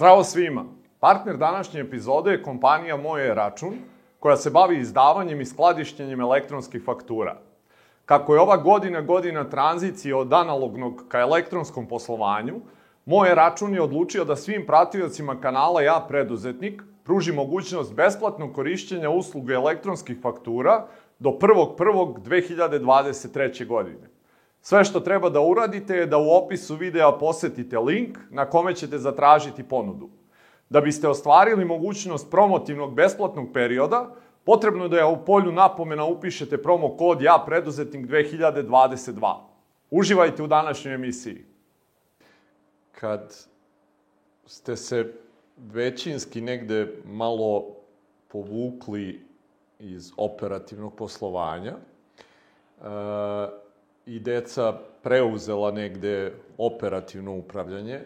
Zdravo svima! Partner današnje epizode je kompanija Moje račun, koja se bavi izdavanjem i skladištenjem elektronskih faktura. Kako je ova godina godina tranzicije od analognog ka elektronskom poslovanju, Moje račun je odlučio da svim pratiocima kanala Ja preduzetnik pruži mogućnost besplatnog korišćenja usluge elektronskih faktura do 1.1.2023. godine. Sve što treba da uradite je da u opisu videa posetite link na kome ćete zatražiti ponudu. Da biste ostvarili mogućnost promotivnog besplatnog perioda, potrebno je da u polju napomena upišete promo kod Ja preduzetnik 2022. Uživajte u današnjoj emisiji. Kad ste se većinski negde malo povukli iz operativnog poslovanja, uh, i deca preuzela negde operativno upravljanje,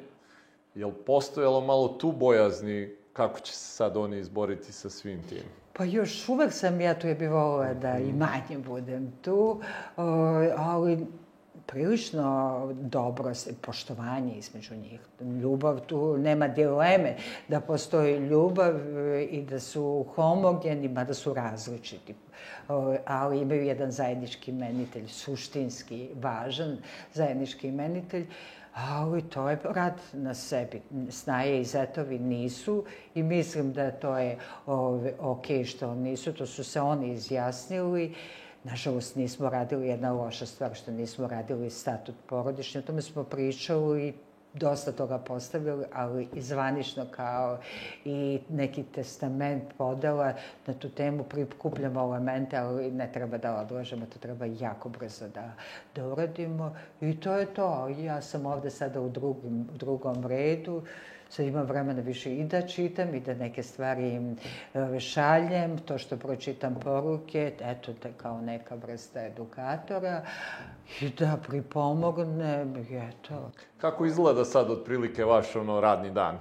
je li postojalo malo tu bojazni kako će se sad oni izboriti sa svim tim? Pa još uvek sam ja tu je bi da i manje budem tu, ali prilično dobro poštovanje između njih. Ljubav, tu nema dileme da postoji ljubav i da su homogeni, mada su različiti. Ali imaju jedan zajednički menitelj, suštinski važan zajednički menitelj, ali to je rad na sebi. Snaje i zetovi nisu i mislim da to je ok što nisu, to su se oni izjasnili. Nažalost, nismo radili jedna loša stvar, što nismo radili statut porodični. O tome smo pričali i dosta toga postavili, ali i zvanično kao i neki testament podela na tu temu prikupljamo elemente, ali ne treba da odlažemo, to treba jako brzo da, da uradimo. I to je to. Ja sam ovde sada u drugim, drugom redu sad imam vremena više i da čitam i da neke stvari e, šaljem, to što pročitam poruke, eto, te kao neka vrsta edukatora i da pripomognem, eto. Kako izgleda sad otprilike vaš ono radni dan?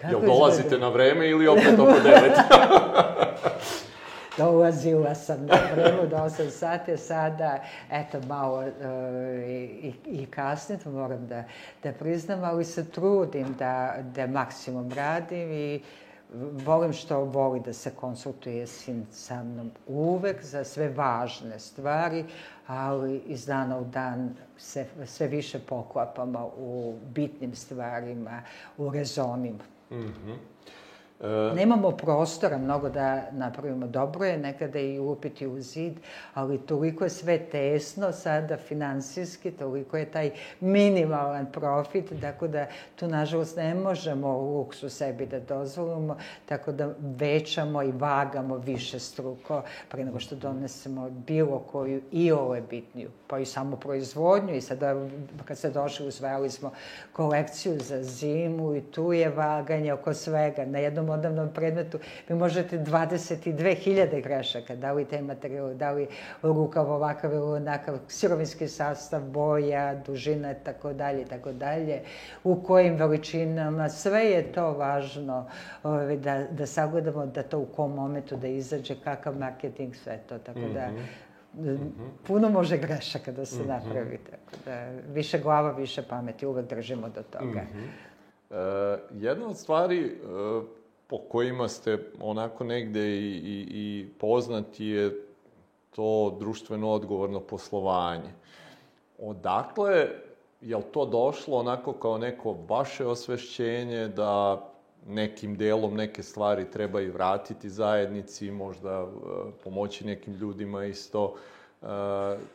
Kako Jel dolazite izgleda? na vreme ili opet oko devet? dolazila sam na vreme do 8 sati, sada, eto, malo e, i, i kasnije, to moram da, da priznam, ali se trudim da, da maksimum radim i volim što voli da se konsultuje sin sa mnom uvek za sve važne stvari, ali iz dana u dan se sve više poklapamo u bitnim stvarima, u rezonima. Mm -hmm. E... Nemamo prostora mnogo da napravimo. Dobro je nekada i upiti u zid, ali toliko je sve tesno sada finansijski, toliko je taj minimalan profit, tako da tu nažalost ne možemo luksu sebi da dozvolimo, tako da većamo i vagamo više struko pre nego što donesemo bilo koju i ovo je bitniju, pa i samo proizvodnju i sada kad ste došli usvajali smo kolekciju za zimu i tu je vaganje oko svega. Na jednom odavnom predmetu vi možete 22.000 grešaka, da li taj materijal, da li rukav ovakav ili onakav, sirovinski sastav, boja, dužina, tako dalje, tako dalje, u kojim veličinama, sve je to važno ovaj, da, da sagledamo da to u kom momentu da izađe, kakav marketing, sve to, tako da mm -hmm. puno može grešaka da se mm -hmm. napravi, tako da više glava, više pameti, uvek držimo do toga. Mm -hmm. E, jedna od stvari e, po kojima ste onako negde i, i, i poznati je to društveno odgovorno poslovanje. Odakle je li to došlo onako kao neko vaše osvešćenje da nekim delom neke stvari treba i vratiti zajednici, možda uh, pomoći nekim ljudima isto. Uh,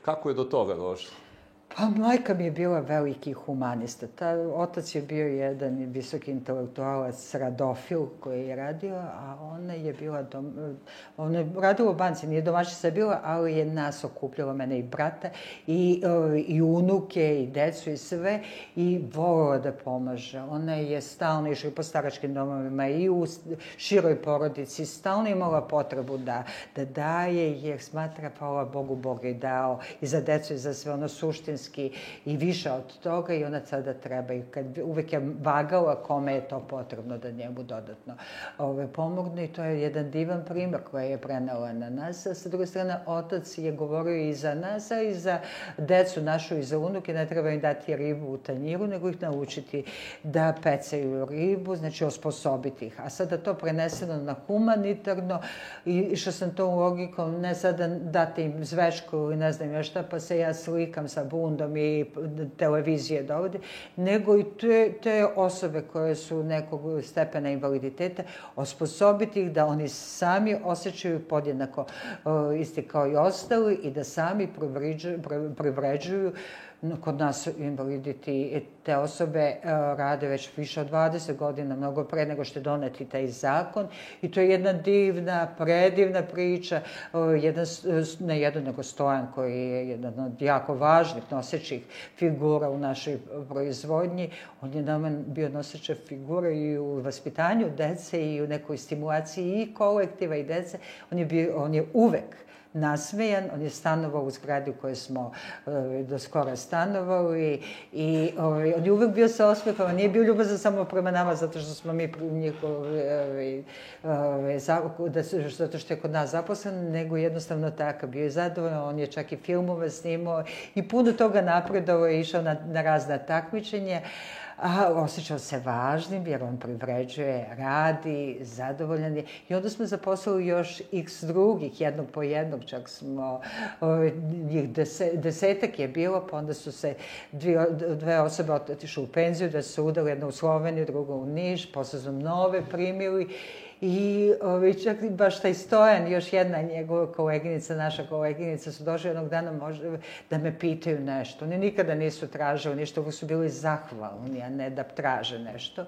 kako je do toga došlo? Pa majka mi je bila veliki humanista. Ta, otac je bio jedan visoki intelektualac, radofil koji je radio, a ona je bila, dom, ona je radila u banci, nije domaćica bila, ali je nas okupljala, mene i brata, i, i unuke, i decu, i sve, i volila da pomaže. Ona je stalno išla po staračkim domovima i u široj porodici, stalno imala potrebu da, da daje, jer smatra, hvala Bogu, Bog je dao i za decu i za sve ono suštinsko suštinski i više od toga i ona sada treba i kad uvek je vagala kome je to potrebno da njemu dodatno ove, pomogne i to je jedan divan primer koji je prenela na nas. A sa druge strane, otac je govorio i za nas, a i za decu našu i za unuke, ne treba im dati ribu u tanjiru, nego ih naučiti da pecaju ribu, znači osposobiti ih. A sada to preneseno na humanitarno i išla sam to logikom, ne sada dati im zvešku ili ne znam ja šta, pa se ja slikam sa bundom i televizije dovodi, nego i te, te osobe koje su nekog stepena invaliditeta, osposobiti ih da oni sami osjećaju podjednako uh, isti kao i ostali i da sami privređuju kod nas invaliditi te osobe e, rade već više od 20 godina, mnogo pre nego što je doneti taj zakon. I to je jedna divna, predivna priča, e, jedan, ne jedan nego Stojan koji je jedan od jako važnih nosećih figura u našoj proizvodnji, on je nama bio noseća figura i u vaspitanju dece i u nekoj stimulaciji i kolektiva i dece, on je, bio, on je uvek nasmejan, on je stanovao u zgradi u kojoj smo e, do skora stanovali i ovaj, on je uvek bio sa osmehom, nije bio ljubazan samo prema nama zato što smo mi njihovi, ovaj, ovaj, da zato što je kod nas zaposlen, nego jednostavno takav. Bio je zadovoljan, on je čak i filmove snimao i puno toga napredovao i išao na, na razne takmičenja a, osjećao se važnim jer on privređuje, radi, zadovoljan je. I onda smo zaposlili još x drugih, jednog po jednog, čak smo, njih deset, desetak je bilo, pa onda su se dvije, dve osobe otišle u penziju, da su udali jedna u Sloveniju, druga u Niš, posle su nove primili I ovaj, čak baš taj Stojan, još jedna njegova koleginica, naša koleginica, su došli jednog dana možda da me pitaju nešto. Oni nikada nisu tražili ništa, uvijek su bili zahvalni, a ne da traže nešto.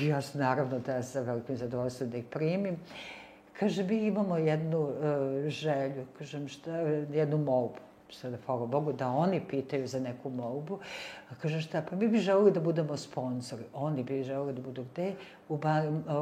I ja naravno da sa velikim zadovoljstvom da ih primim. Kaže, mi imamo jednu uh, želju, kažem šta, jednu molbu sada, hvala Bogu, da oni pitaju za neku molbu. A kaže, šta, pa mi bi želeli da budemo sponsori. Oni bi želeli da budu gde? U,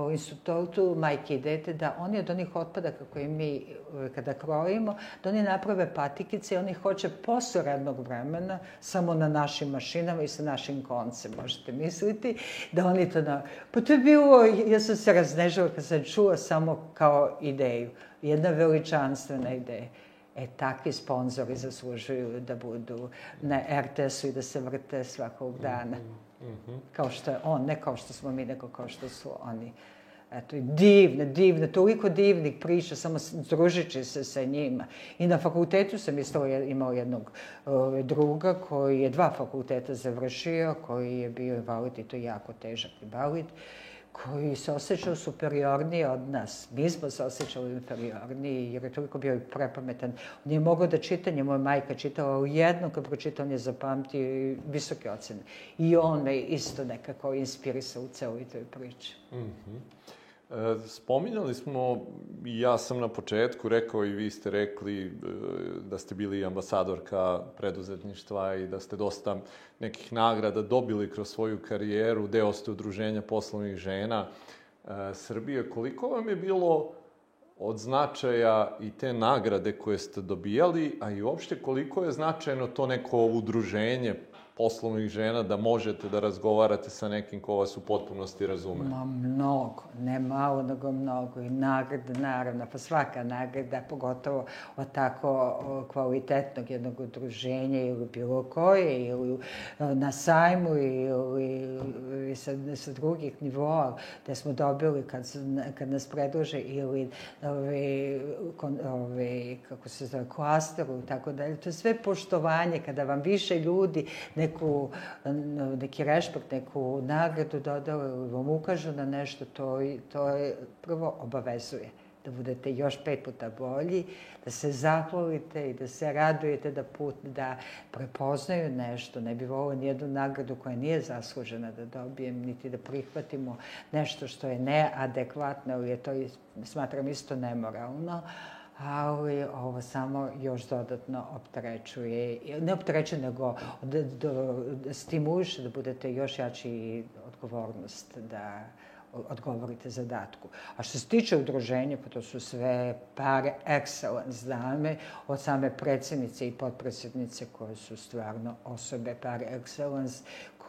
u institutu majke i dete, da oni od onih otpadaka koje mi kada krojimo, da oni naprave patikice i oni hoće posle radnog vremena, samo na našim mašinama i sa našim koncem, možete misliti, da oni to na... Pa to je bilo, ja sam se raznežila kad sam čula samo kao ideju. Jedna veličanstvena ideja. E, takvi sponzori zaslužuju da budu na RTS-u i da se vrte svakog dana. Mm -hmm. Kao što je on, ne kao što smo mi, nego kao što su oni. Eto, divne, divne, toliko divnih priča, samo družići se sa njima. I na fakultetu sam isto imao jednog uh, druga koji je dva fakulteta završio, koji je bio invalid i to jako težak invalid. Uh, koji se osjećao superiorniji od nas. Mi smo se osjećali inferiorniji jer je toliko bio prepametan. On nije mogao da čita, njemu je majka čitala u jednom, kad pročitao, on je zapamtio visoke ocene. I on me isto nekako inspirisao u celoj toj priči. Mm -hmm. E, spominjali smo, ja sam na početku rekao i vi ste rekli e, da ste bili ambasadorka preduzetništva i da ste dosta nekih nagrada dobili kroz svoju karijeru, deo ste udruženja poslovnih žena e, Srbije. Koliko vam je bilo od značaja i te nagrade koje ste dobijali, a i uopšte koliko je značajno to neko udruženje poslovnih žena da možete da razgovarate sa nekim ko vas u potpunosti razume? Ma mnogo, ne malo, nego mnogo. I nagrada, naravno, pa svaka nagrada, pogotovo od tako kvalitetnog jednog udruženja ili bilo koje, ili na sajmu ili, ili sa, sa drugih nivoa, gde smo dobili kad, kad nas predlože ili ove, ove, kako se zove, klasteru i tako dalje. To je sve poštovanje kada vam više ljudi neku, neki rešpekt, neku nagradu dodao ili vam ukažu na nešto, to, to je prvo obavezuje da budete još pet puta bolji, da se zahvalite i da se radujete da put, da prepoznaju nešto. Ne bi volio nijednu nagradu koja nije zaslužena da dobijem, niti da prihvatimo nešto što je neadekvatno ili je to, smatram, isto nemoralno. Uh, ali ovo samo još dodatno opterećuje, ne opterećuje, nego da, da, da stimuliše da budete još jači odgovornost, da odgovorite zadatku. A što se tiče udruženja, pa to su sve pare excellence dame, od same predsjednice i potpredsjednice koje su stvarno osobe pare excellence,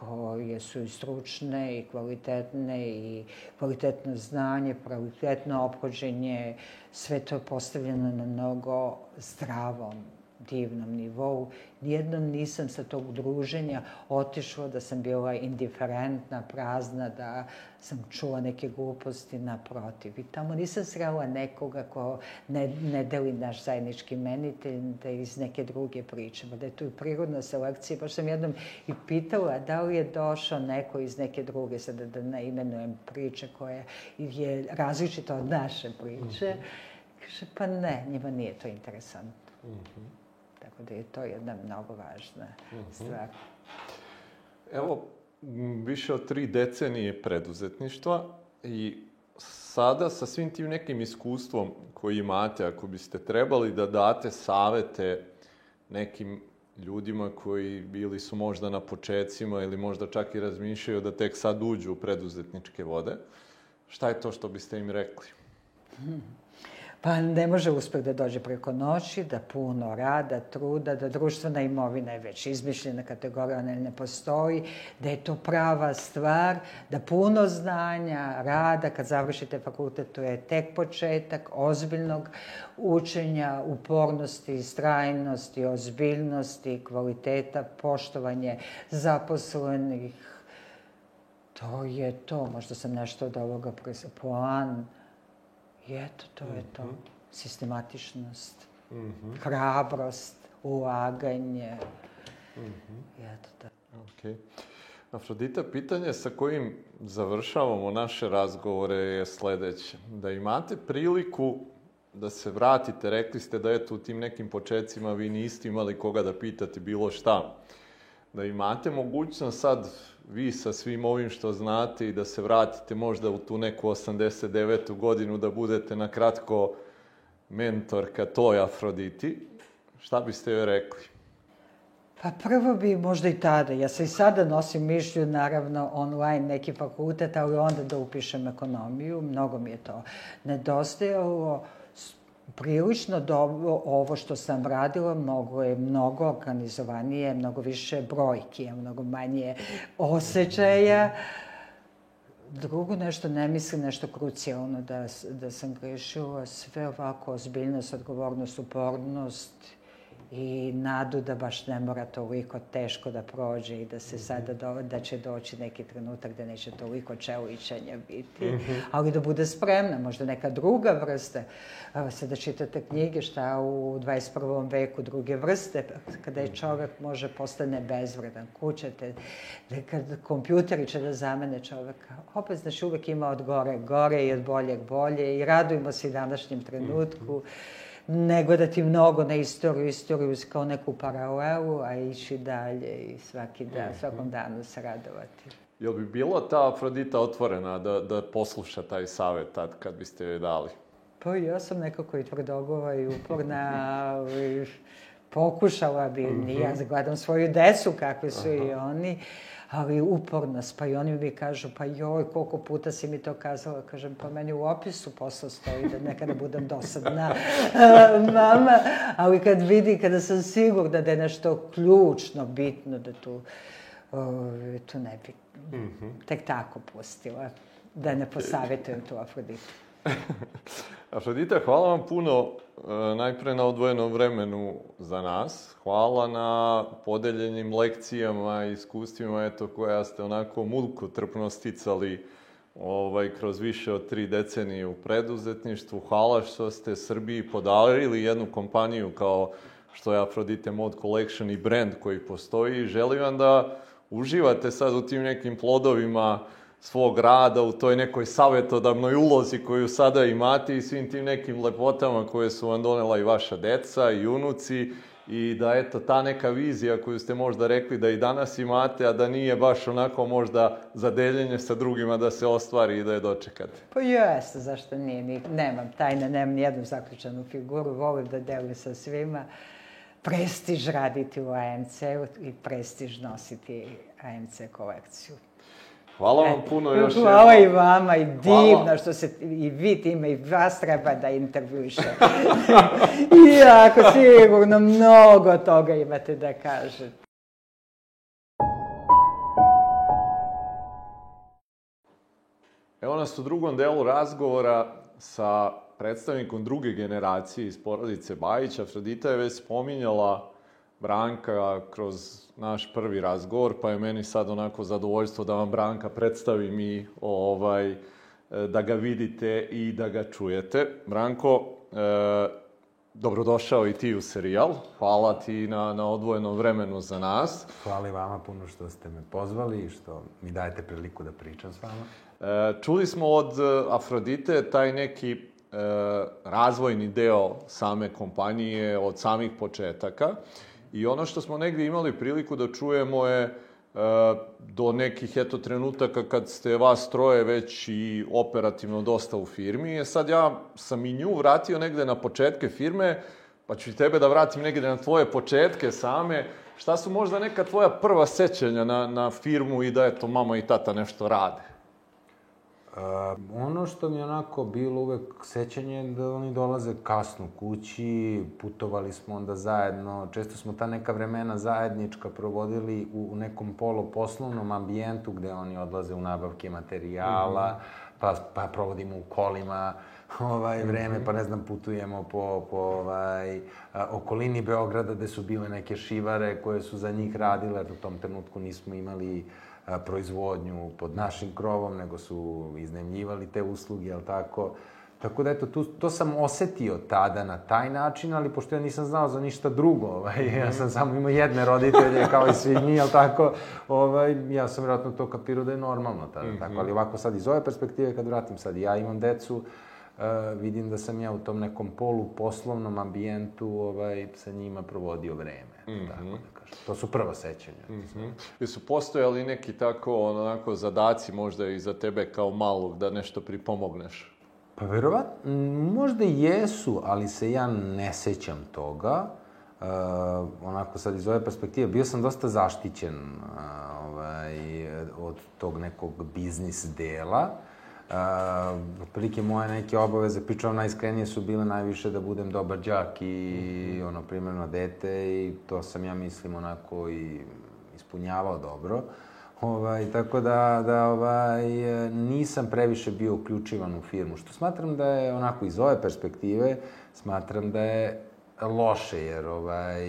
koje su i stručne i kvalitetne i kvalitetno znanje, kvalitetno obhođenje, sve to je postavljeno na mnogo zdravom divnom nivou. Nijednom nisam sa tog druženja otišla da sam bila indiferentna, prazna, da sam čula neke gluposti naprotiv. I tamo nisam srela nekoga ko ne, ne deli naš zajednički menitelj, da je iz neke druge priče, da je tu prirodna selekcija. Baš sam jednom i pitala da li je došao neko iz neke druge, sada da ne imenujem priče koja je različita od naše priče. Mm -hmm. Kaže, pa ne, njima nije to interesantno. Mm -hmm. Tako da je to jedna mnogo važna mm -hmm. stvar. Evo, više od tri decenije preduzetništva i sada sa svim tim nekim iskustvom koji imate, ako biste trebali da date savete nekim ljudima koji bili su možda na počecima ili možda čak i razmišljaju da tek sad uđu u preduzetničke vode, šta je to što biste im rekli? Hmm. Pa ne može uspeh da dođe preko noći, da puno rada, truda, da društvena imovina je već izmišljena kategorija, ona ne postoji, da je to prava stvar, da puno znanja, rada, kad završite fakultet, to je tek početak ozbiljnog učenja, upornosti, strajnosti, ozbiljnosti, kvaliteta, poštovanje zaposlenih. To je to. Možda sam nešto od ovoga plan, I eto, to je to. Mhm. Sistematičnost, mm -hmm. hrabrost, ulaganje. Mm -hmm. I eto, da. Okay. Afrodita, pitanje sa kojim završavamo naše razgovore je sledeće. Da imate priliku da se vratite, rekli ste da eto u tim nekim početcima vi niste imali koga da pitate bilo šta. Da imate mogućnost sad vi sa svim ovim što znate i da se vratite možda u tu neku 89. godinu, da budete na kratko mentorka toj Afroditi, šta biste joj rekli? Pa prvo bi možda i tada. Ja se i sada nosim mišlju, naravno, online neki fakultet, ali onda da upišem ekonomiju. Mnogo mi je to nedostajalo prilično dobro ovo što sam radila, mnogo je mnogo organizovanije, mnogo više brojki, mnogo manje osjećaja. Drugo nešto, ne mislim nešto krucijalno da, da sam grešila, sve ovako ozbiljnost, odgovornost, upornost i nadu da baš ne mora toliko teško da prođe i da se sada do, da će doći neki trenutak da neće toliko čeličenja biti, mm -hmm. ali da bude spremna, možda neka druga vrsta. Sada čitate knjige šta u 21. veku druge vrste, kada je čovek može postane bezvredan, kućete, da kad kompjuteri će da zamene čoveka, opet znači uvek ima od gore gore i od boljeg bolje i radujemo se i današnjem trenutku. Mm -hmm nego da ti mnogo na istoriju, istoriju kao neku paralelu, a ići dalje i svaki dan, mm. svakom danu se radovati. Jel bi bila ta Afrodita otvorena da, da posluša taj savet tad kad biste joj dali? Pa ja sam nekako i tvrdogova i uporna, i pokušala bi, ja gledam svoju desu kakvi su Aha. i oni, ali upornost, pa i oni mi kažu, pa joj, koliko puta si mi to kazala, kažem, pa meni u opisu posla stoji da nekada budem dosadna mama, ali kad vidi, kada sam sigurna da je nešto ključno, bitno, da tu, o, tu ne bi mm -hmm. tek tako pustila, da ne posavetujem tu Afroditu. Afrodita, hvala vam puno najpre na odvojenom vremenu za nas. Hvala na podeljenim lekcijama i iskustvima eto, koja ste onako trpno sticali ovaj, kroz više od tri decenije u preduzetništvu. Hvala što ste Srbiji podarili jednu kompaniju kao što je Afrodite Mod Collection i brand koji postoji. Želim vam da uživate sad u tim nekim plodovima svog rada u toj nekoj savjetodavnoj ulozi koju sada imate i svim tim nekim lepotama koje su vam donela i vaša deca i unuci i da eto ta neka vizija koju ste možda rekli da i danas imate, a da nije baš onako možda za deljenje sa drugima da se ostvari i da je dočekate. Pa jeste, zašto nije, ni, nemam tajne, nemam nijednu zaključanu figuru, volim da delim sa svima. Prestiž raditi u ANC-u i prestiž nositi ANC kolekciju. Hvala vam puno još jednom. Hvala i vama i divno Hvala. što se i vi time i vas treba da intervjuše. Iako sigurno mnogo toga imate da kažete. Evo nas u drugom delu razgovora sa predstavnikom druge generacije iz porodice Bajić. Afrodita je već spominjala Branka kroz naš prvi razgovor, pa je meni sad onako zadovoljstvo da vam Branka predstavim i ovaj, da ga vidite i da ga čujete. Branko, e, dobrodošao i ti u serijal. Hvala ti na, na odvojenom vremenu za nas. Hvala i vama puno što ste me pozvali i što mi dajete priliku da pričam s vama. E, čuli smo od Afrodite taj neki e, razvojni deo same kompanije od samih početaka. I ono što smo negdje imali priliku da čujemo je e, do nekih eto trenutaka kad ste vas troje već i operativno dosta u firmi. E sad ja sam i nju vratio negde na početke firme, pa ću i tebe da vratim negde na tvoje početke same. Šta su možda neka tvoja prva sećanja na, na firmu i da eto mama i tata nešto rade? Uh, ono što mi je onako bilo uvek sećanje da oni dolaze kasno kući, putovali smo onda zajedno, često smo ta neka vremena zajednička provodili u, u nekom poloposlovnom ambijentu gde oni odlaze u nabavke materijala, mm -hmm. pa, pa provodimo u kolima ovaj, vreme, pa ne znam, putujemo po, po ovaj, okolini Beograda gde su bile neke šivare koje su za njih radile, u tom trenutku nismo imali uh, proizvodnju pod našim krovom, nego su iznemljivali te usluge, jel tako? Tako da, eto, tu, to sam osetio tada na taj način, ali pošto ja nisam znao za ništa drugo, ovaj, ja sam samo imao jedne roditelje, kao i svi mi, jel tako, ovaj, ja sam vjerojatno to kapirao da je normalno tada, mm -hmm. tako, ali ovako sad iz ove perspektive, kad vratim sad, ja imam decu, uh, vidim da sam ja u tom nekom polu poslovnom ambijentu ovaj, sa njima provodio vreme, mm -hmm. tako da kažem. To su prva sećanja. Mm -hmm. Jesu postojali neki tako, onako, zadaci možda i za tebe kao malog da nešto pripomogneš? Pa verovatno, možda jesu, ali se ja ne sećam toga. Uh, onako sad iz ove perspektive, bio sam dosta zaštićen uh, ovaj, od tog nekog biznis dela. Uh, otprilike moje neke obaveze, pričam najiskrenije, su bile najviše da budem dobar džak i mm -hmm. ono, primjerno dete i to sam ja mislim onako i ispunjavao dobro. Ovaj, tako da, da ovaj, nisam previše bio uključivan u firmu, što smatram da je onako iz ove perspektive, smatram da je loše, jer ovaj,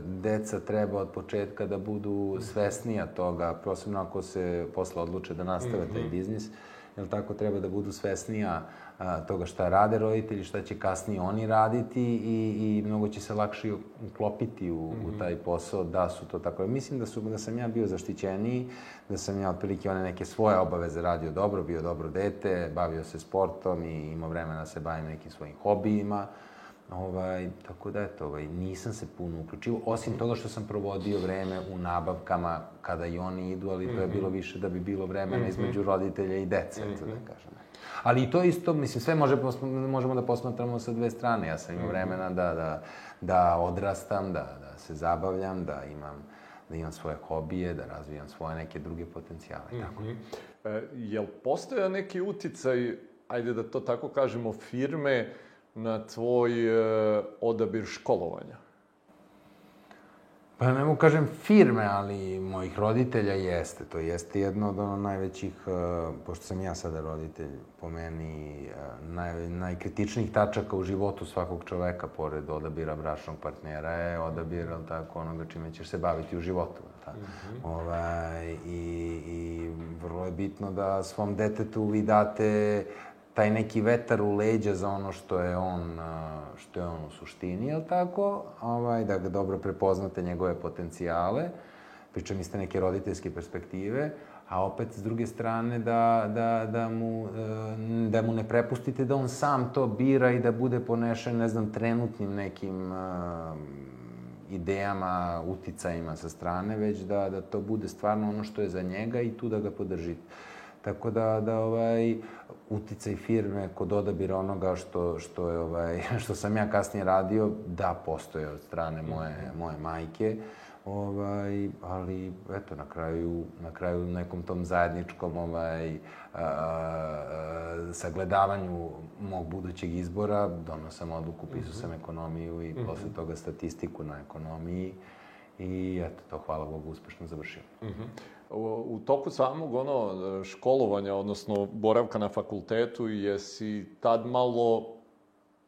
deca treba od početka da budu svesnija toga, posebno ako se posle odluče da nastave mm -hmm. taj mhm. biznis, jel tako, treba da budu svesnija a, toga šta rade roditelji, šta će kasnije oni raditi i, i mnogo će se lakše uklopiti u, mm -hmm. u mhm. taj posao da su to tako. Mislim da, su, da sam ja bio zaštićeniji, da sam ja otprilike one neke svoje obaveze radio dobro, bio dobro dete, bavio se sportom i imao vremena da se bavim nekim svojim hobijima. Ovaj, tako da, eto, ovaj, nisam se puno uključivo, osim toga što sam provodio vreme u nabavkama kada i oni idu, ali to je mhm. bilo više da bi bilo vremena mhm. između roditelja i dece, -hmm. da kažem. Ali i to isto, mislim, sve može, možemo da posmatramo sa dve strane. Ja sam imao mhm. vremena da, da, da odrastam, da, da se zabavljam, da imam da imam svoje hobije, da razvijam svoje neke druge potencijale. Mm -hmm. tako. E, jel postoja neki uticaj, ajde da to tako kažemo, firme na tvoj e, odabir školovanja? Pa ne mogu kažem firme, ali mojih roditelja jeste. To jeste jedno od ono najvećih, e, pošto sam ja sada roditelj, po meni e, naj, najkritičnijih tačaka u životu svakog čoveka, pored odabira bračnog partnera, je odabir, tako, onoga čime ćeš se baviti u životu. Tako. Mm -hmm. ovaj, i, I vrlo je bitno da svom detetu vi date taj neki vetar u leđa za ono što je on, što je on u suštini, je tako? Ovaj, da ga dobro prepoznate njegove potencijale, pričam iz te neke roditeljske perspektive, a opet s druge strane da, da, da, mu, e, da mu ne prepustite da on sam to bira i da bude ponešen, ne znam, trenutnim nekim idejama, uticajima sa strane, već da, da to bude stvarno ono što je za njega i tu da ga podržite. Tako da, da ovaj, uticaj firme kod odabira onoga što, što, je, ovaj, što sam ja kasnije radio, da, postoje od strane moje, moje majke. Ovaj, ali, eto, na kraju, na kraju nekom tom zajedničkom ovaj, a, a, sagledavanju mog budućeg izbora donosam odluku, pisao sam ekonomiju i mm -hmm. posle toga statistiku na ekonomiji i eto, to hvala Bogu uspešno završio. Mm -hmm. U, u toku samog ono školovanja, odnosno boravka na fakultetu, jesi tad malo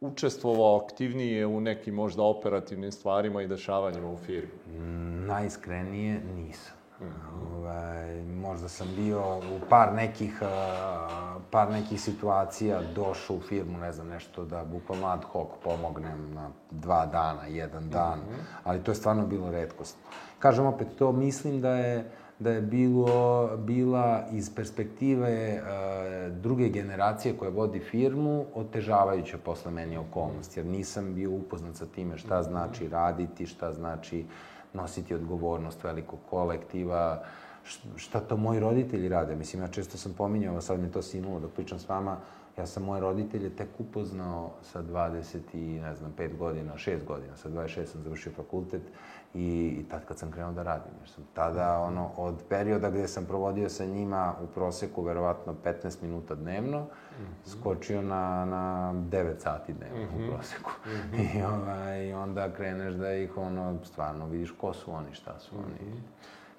učestvovao aktivnije u nekim možda operativnim stvarima i dešavanjima u firmi? Mm, najiskrenije nisam. Mm -hmm. ovaj, možda sam bio u par nekih, uh, par nekih situacija došao u firmu, ne znam, nešto da bukvalno ad hoc pomognem na dva dana, jedan dan, mm -hmm. ali to je stvarno bilo redkost. Kažem opet, to mislim da je da je bilo, bila iz perspektive e, druge generacije koja vodi firmu otežavajuća posle meni okolnost, jer nisam bio upoznat sa time šta znači raditi, šta znači nositi odgovornost velikog kolektiva, šta to moji roditelji rade. Mislim, ja često sam pominjao, sad mi to sinulo dok pričam s vama, ja sam moje roditelje tek upoznao sa 20 i, ne znam, 5 godina, 6 godina, sa 26 sam završio fakultet i, i tad kad sam krenuo da radim. Jer sam tada, ono, od perioda gde sam provodio sa njima u proseku verovatno 15 minuta dnevno, mm -hmm. skočio na, na 9 sati dnevno mm -hmm. u mhm. proseku. Mm -hmm. I ovaj, onda kreneš da ih, ono, stvarno vidiš ko su oni, šta su mm -hmm. oni.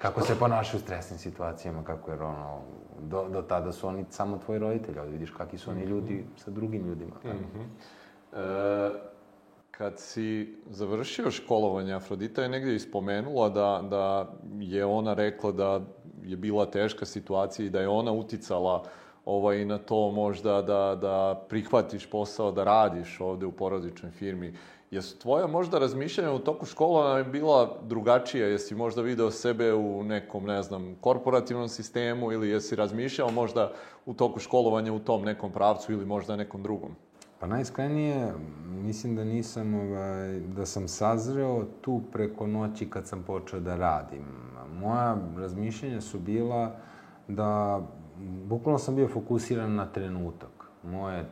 Kako se ponašaju u stresnim situacijama, kako je ono, do, do tada su oni samo tvoji roditelji, ali vidiš kakvi su oni mhm. ljudi sa drugim ljudima. Mm -hmm. e, kad si završio školovanje, Afrodita je negdje ispomenula da, da je ona rekla da je bila teška situacija i da je ona uticala ovaj, na to možda da, da prihvatiš posao, da radiš ovde u porodičnoj firmi. Jesu tvoja možda razmišljanja u toku školovanja bila drugačija? Jesi možda video sebe u nekom, ne znam, korporativnom sistemu ili jesi razmišljao možda u toku školovanja u tom nekom pravcu ili možda nekom drugom? Pa najiskrenije, mislim da nisam, ovaj, da sam sazreo tu preko noći kad sam počeo da radim. Moja razmišljenja su bila da, bukvalno sam bio fokusiran na trenutak. Moje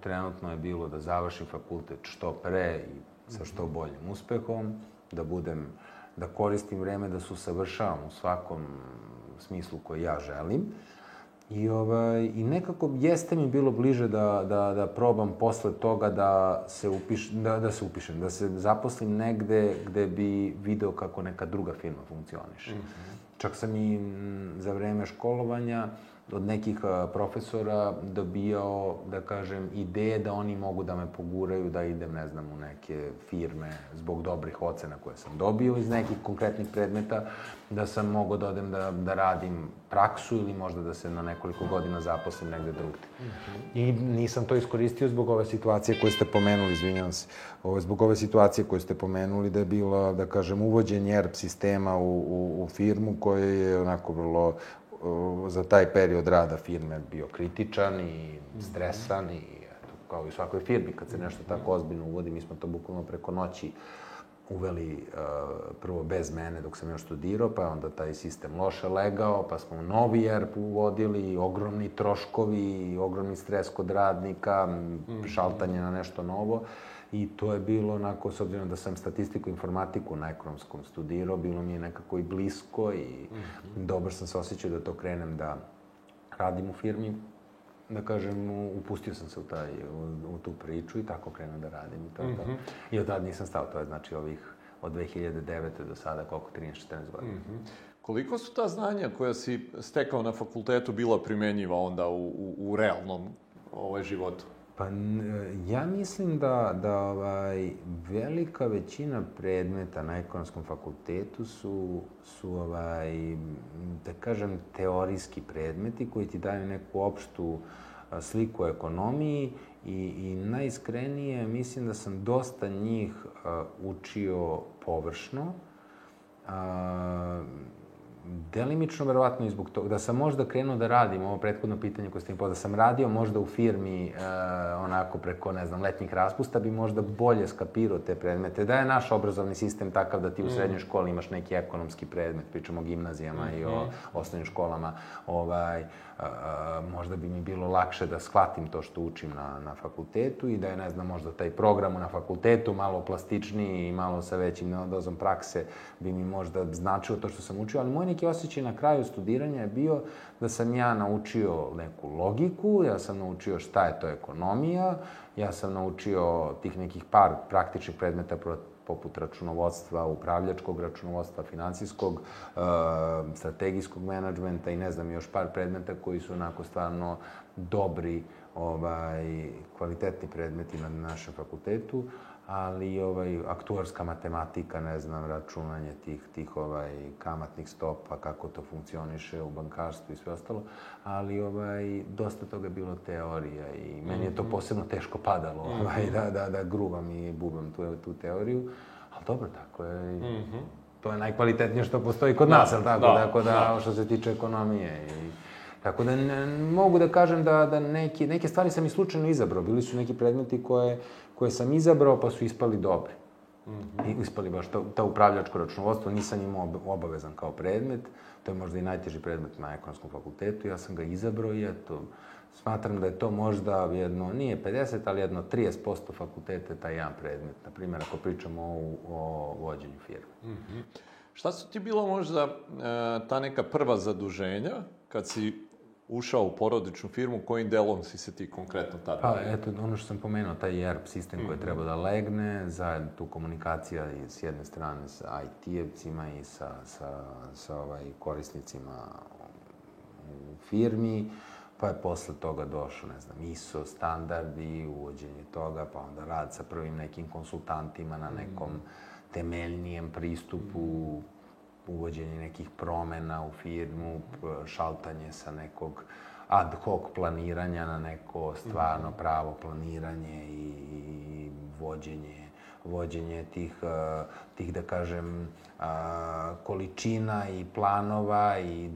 trenutno je bilo da završim fakultet što pre i sa što boljim uspehom, da budem, da koristim vreme da se usavršavam u svakom smislu koji ja želim I, ovaj, I nekako jeste mi bilo bliže da, da, da probam posle toga da se, upiš, da, da se upišem, da se zaposlim negde gde bi video kako neka druga firma funkcioniše. Mm -hmm. Čak sam i za vreme školovanja od nekih profesora dobijao, da kažem, ideje da oni mogu da me poguraju da idem, ne znam, u neke firme zbog dobrih ocena koje sam dobio iz nekih konkretnih predmeta, da sam mogao da odem da, da radim praksu ili možda da se na nekoliko godina zaposlim negde drugde. Mm -hmm. I nisam to iskoristio zbog ove situacije koje ste pomenuli, izvinjavam se, ove, zbog ove situacije koje ste pomenuli da je bila, da kažem, uvođenje ERP sistema u, u, u firmu koja je onako vrlo za taj period rada firme bio kritičan i stresan i eto, kao i u svakoj firmi kad se nešto tako ozbiljno uvodi, mi smo to bukvalno preko noći uveli uh, prvo bez mene dok sam još studirao, pa onda taj sistem loše legao, pa smo novi ERP uvodili, ogromni troškovi, ogromni stres kod radnika, mm. šaltanje na nešto novo. I to je bilo onako, s obzirom da sam statistiku i informatiku na ekonomskom studirao, bilo mi je nekako i blisko i mm -hmm. dobro sam se osjećao da to krenem da radim u firmi. Da kažem, upustio sam se u, taj, u, u tu priču i tako krenuo da radim. I, to, mm -hmm. to. I od tada nisam stao, to je znači ovih od 2009. do sada, koliko, 13-14 godina. Mm -hmm. Koliko su ta znanja koja si stekao na fakultetu bila primenjiva onda u, u, u realnom ovaj, životu? Pa ja mislim da, da ovaj, velika većina predmeta na ekonomskom fakultetu su, su ovaj, da kažem, teorijski predmeti koji ti daju neku opštu sliku o ekonomiji i, i najiskrenije mislim da sam dosta njih učio površno. Uh, delimično verovatno i zbog toga, da sam možda krenuo da radim, ovo prethodno pitanje koje ste mi da sam radio možda u firmi e, onako preko, ne znam, letnjih raspusta, bi možda bolje skapirao te predmete. Da je naš obrazovni sistem takav da ti u mm. srednjoj školi imaš neki ekonomski predmet, pričamo o gimnazijama mm. i o mm. osnovnim školama, ovaj, možda bi mi bilo lakše da shvatim to što učim na, na fakultetu i da je, ne znam, možda taj program na fakultetu malo plastičniji i malo sa većim dozom prakse bi mi možda značilo to što sam učio, ali moj neki osjećaj na kraju studiranja je bio da sam ja naučio neku logiku, ja sam naučio šta je to ekonomija, ja sam naučio tih nekih par praktičnih predmeta poput računovodstva, upravljačkog računovodstva, finansijskog, e, strategijskog menadžmenta i ne znam, još par predmeta koji su onako stvarno dobri, ovaj, kvalitetni predmeti na našem fakultetu, ali ovaj, aktuarska matematika, ne znam, računanje tih, tih ovaj, kamatnih stopa, kako to funkcioniše u bankarstvu i sve ostalo, ali ovaj, dosta toga je bilo teorija i meni je to mhm. posebno teško padalo, ovaj, mhm. da, da, da gruvam i bubam tu, tu teoriju, ali dobro, tako je. Mm -hmm. To je najkvalitetnije što postoji kod da, nas, ali tako? Da, tako da, da, što se tiče ekonomije i Tako da ne, mogu da kažem da, da neki, neke stvari sam i slučajno izabrao. Bili su neki predmeti koje, koje sam izabrao pa su ispali dobri. Mm -hmm. I ispali baš ta, ta upravljačko računovodstvo, nisam imao obavezan kao predmet. To je možda i najteži predmet na ekonomskom fakultetu. Ja sam ga izabrao i eto, smatram da je to možda jedno, nije 50, ali jedno 30% fakultete taj jedan predmet. Na primjer, ako pričamo o, o vođenju firme. Mm -hmm. Šta su ti bilo možda e, ta neka prva zaduženja kad si ušao u porodičnu firmu, kojim delom si se ti konkretno tada? Pa, eto, ono što sam pomenuo, taj ERP sistem koji mm -hmm. treba da legne, zajedno tu komunikacija i s jedne strane sa IT-evcima i sa, sa, sa ovaj, korisnicima u firmi, pa je posle toga došao, ne znam, ISO standardi, uvođenje toga, pa onda rad sa prvim nekim konsultantima na nekom temeljnijem pristupu, uvođenje nekih promena u firmu, šaltanje sa nekog ad hoc planiranja na neko stvarno mhm. pravo planiranje i, i vođenje vođenje tih, tih da kažem, količina i planova i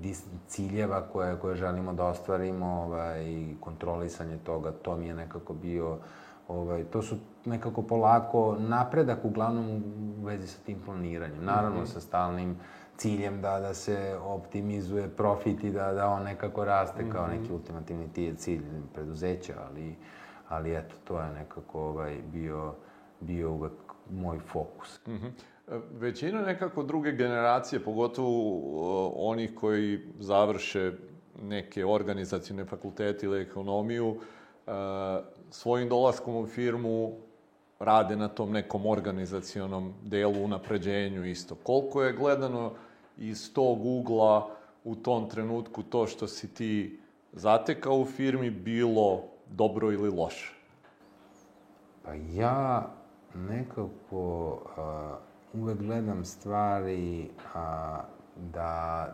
ciljeva koje, koje želimo da ostvarimo ovaj, i kontrolisanje toga, to mi je nekako bio, ovaj, to su nekako polako napredak uglavnom u vezi sa tim planiranjem. Naravno, mm -hmm. sa stalnim ciljem da, da se optimizuje profit i da, da on nekako raste mm -hmm. kao mhm. neki ultimativni cilj preduzeća, ali, ali eto, to je nekako ovaj, bio, bio uvek moj fokus. Mm -hmm. Većina nekako druge generacije, pogotovo onih koji završe neke organizacijne fakultete ili ekonomiju, svojim dolaskom u firmu rade na tom nekom organizacionom delu, unapređenju isto. Koliko je gledano iz tog ugla u tom trenutku to što si ti zatekao u firmi bilo dobro ili loše? Pa ja nekako uh, uvek gledam stvari uh, da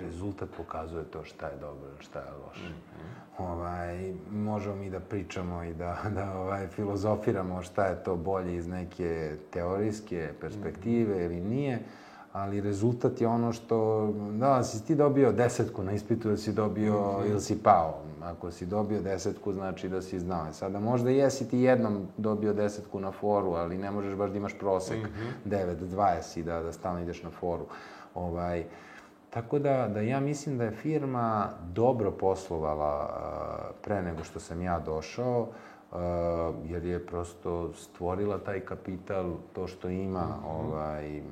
rezultat pokazuje to šta je dobro ili šta je loše. Mm -hmm. ovaj, možemo mi da pričamo i da, da ovaj, filozofiramo šta je to bolje iz neke teorijske perspektive mm -hmm. ili nije, ali rezultat je ono što, da, si ti dobio desetku na ispitu, da si dobio mm -hmm. ili si pao. Ako si dobio desetku, znači da si znao. Sada možda jesi ti jednom dobio desetku na foru, ali ne možeš baš da imaš prosek mm -hmm. 9, 20 i da, da stalno ideš na foru. Ovaj, Tako da, da ja mislim da je firma dobro poslovala pre nego što sam ja došao, jer je prosto stvorila taj kapital, to što ima, mm -hmm. ovaj,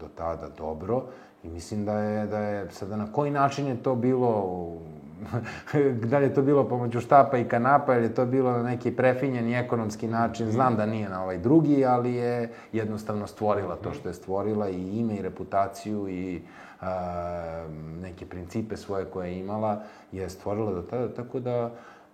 do tada dobro. I mislim da je, da je, sada na koji način je to bilo, da li je to bilo pomoću štapa i kanapa, ili je to bilo na neki prefinjeni ekonomski način, mhm. znam da nije na ovaj drugi, ali je jednostavno stvorila to što je stvorila i ime i reputaciju i a, neke principe svoje koje je imala, je stvorila do tada, tako da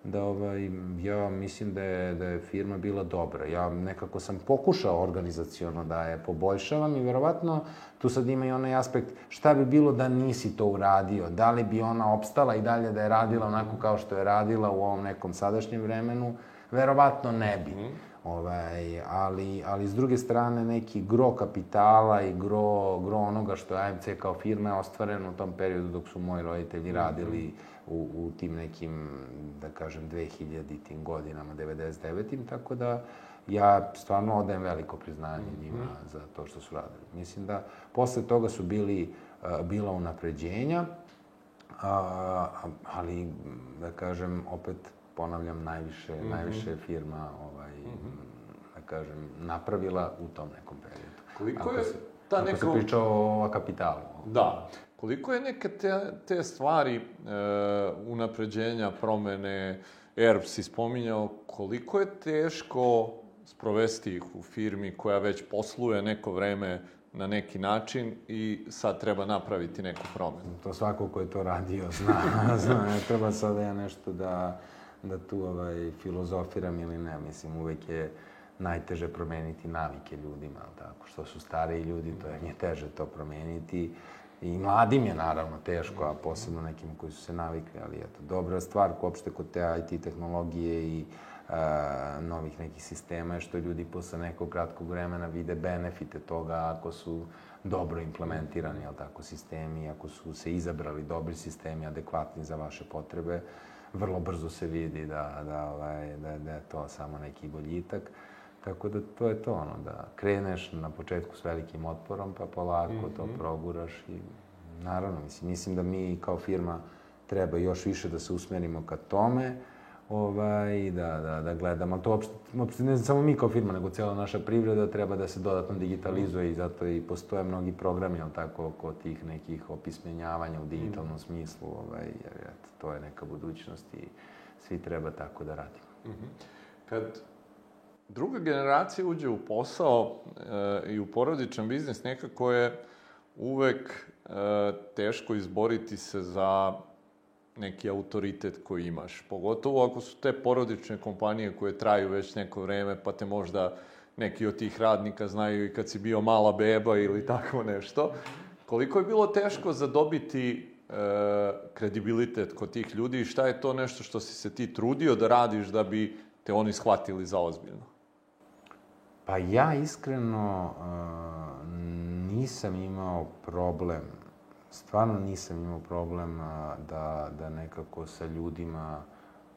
da ovaj, ja mislim da je, da je firma bila dobra. Ja nekako sam pokušao organizacijono da je poboljšavam i verovatno tu sad ima i onaj aspekt šta bi bilo da nisi to uradio, da li bi ona opstala i dalje da je radila onako kao što je radila u ovom nekom sadašnjem vremenu, verovatno ne bi. Mm. Ovaj, ali, ali s druge strane neki gro kapitala i gro, gro onoga što je AMC kao firma je ostvareno u tom periodu dok su moji roditelji radili u, u tim nekim, da kažem, 2000-tim godinama, 99-im, tako da ja stvarno odajem veliko priznanje njima mm -hmm. za to što su radili. Mislim da posle toga su bili, uh, bila unapređenja, a, ali, da kažem, opet ponavljam, najviše, mm -hmm. najviše firma ovaj, mm -hmm. da kažem, napravila u tom nekom periodu. Koliko ako je se, ta neka... Ako se priča o kapitalu. Da. Koliko je neke te, te stvari, e, unapređenja, promene, ERP si spominjao, koliko je teško sprovesti ih u firmi koja već posluje neko vreme na neki način i sad treba napraviti neku promenu. To svako ko je to radio zna, zna, ne treba sad ja nešto da, da tu ovaj, filozofiram ili ne, mislim, uvek je najteže promeniti navike ljudima, tako, što su stariji ljudi, to je nje teže to promeniti, I mladim je naravno teško, a posebno nekim koji su se navikli, ali eto, dobra stvar uopšte kod te IT tehnologije i a, novih nekih sistema je što ljudi posle nekog kratkog vremena vide benefite toga ako su dobro implementirani, jel tako, sistemi, ako su se izabrali dobri sistemi, adekvatni za vaše potrebe, vrlo brzo se vidi da, da, ovaj, da, da je to samo neki boljitak. Tako da to je to, ono, da kreneš na početku s velikim otporom, pa polako mm -hmm. to mhm. proguraš i naravno, mislim, mislim da mi kao firma treba još više da se usmerimo ka tome, ovaj, da, da, da gledamo. Ali to uopšte, uopšte ne samo mi kao firma, nego cijela naša privreda treba da se dodatno digitalizuje i zato i postoje mnogi programi, ali tako, oko tih nekih opismenjavanja u digitalnom mm. smislu, ovaj, jer to je neka budućnost i svi treba tako da radimo. Mm -hmm. Kad druga generacija uđe u posao e, i u porodičan biznis, nekako je uvek e, teško izboriti se za neki autoritet koji imaš. Pogotovo ako su te porodične kompanije koje traju već neko vreme, pa te možda neki od tih radnika znaju i kad si bio mala beba ili tako nešto. Koliko je bilo teško zadobiti e, kredibilitet kod tih ljudi i šta je to nešto što si se ti trudio da radiš da bi te oni shvatili za ozbiljno? Pa ja iskreno uh, nisam imao problem, stvarno nisam imao problem uh, da, da nekako sa ljudima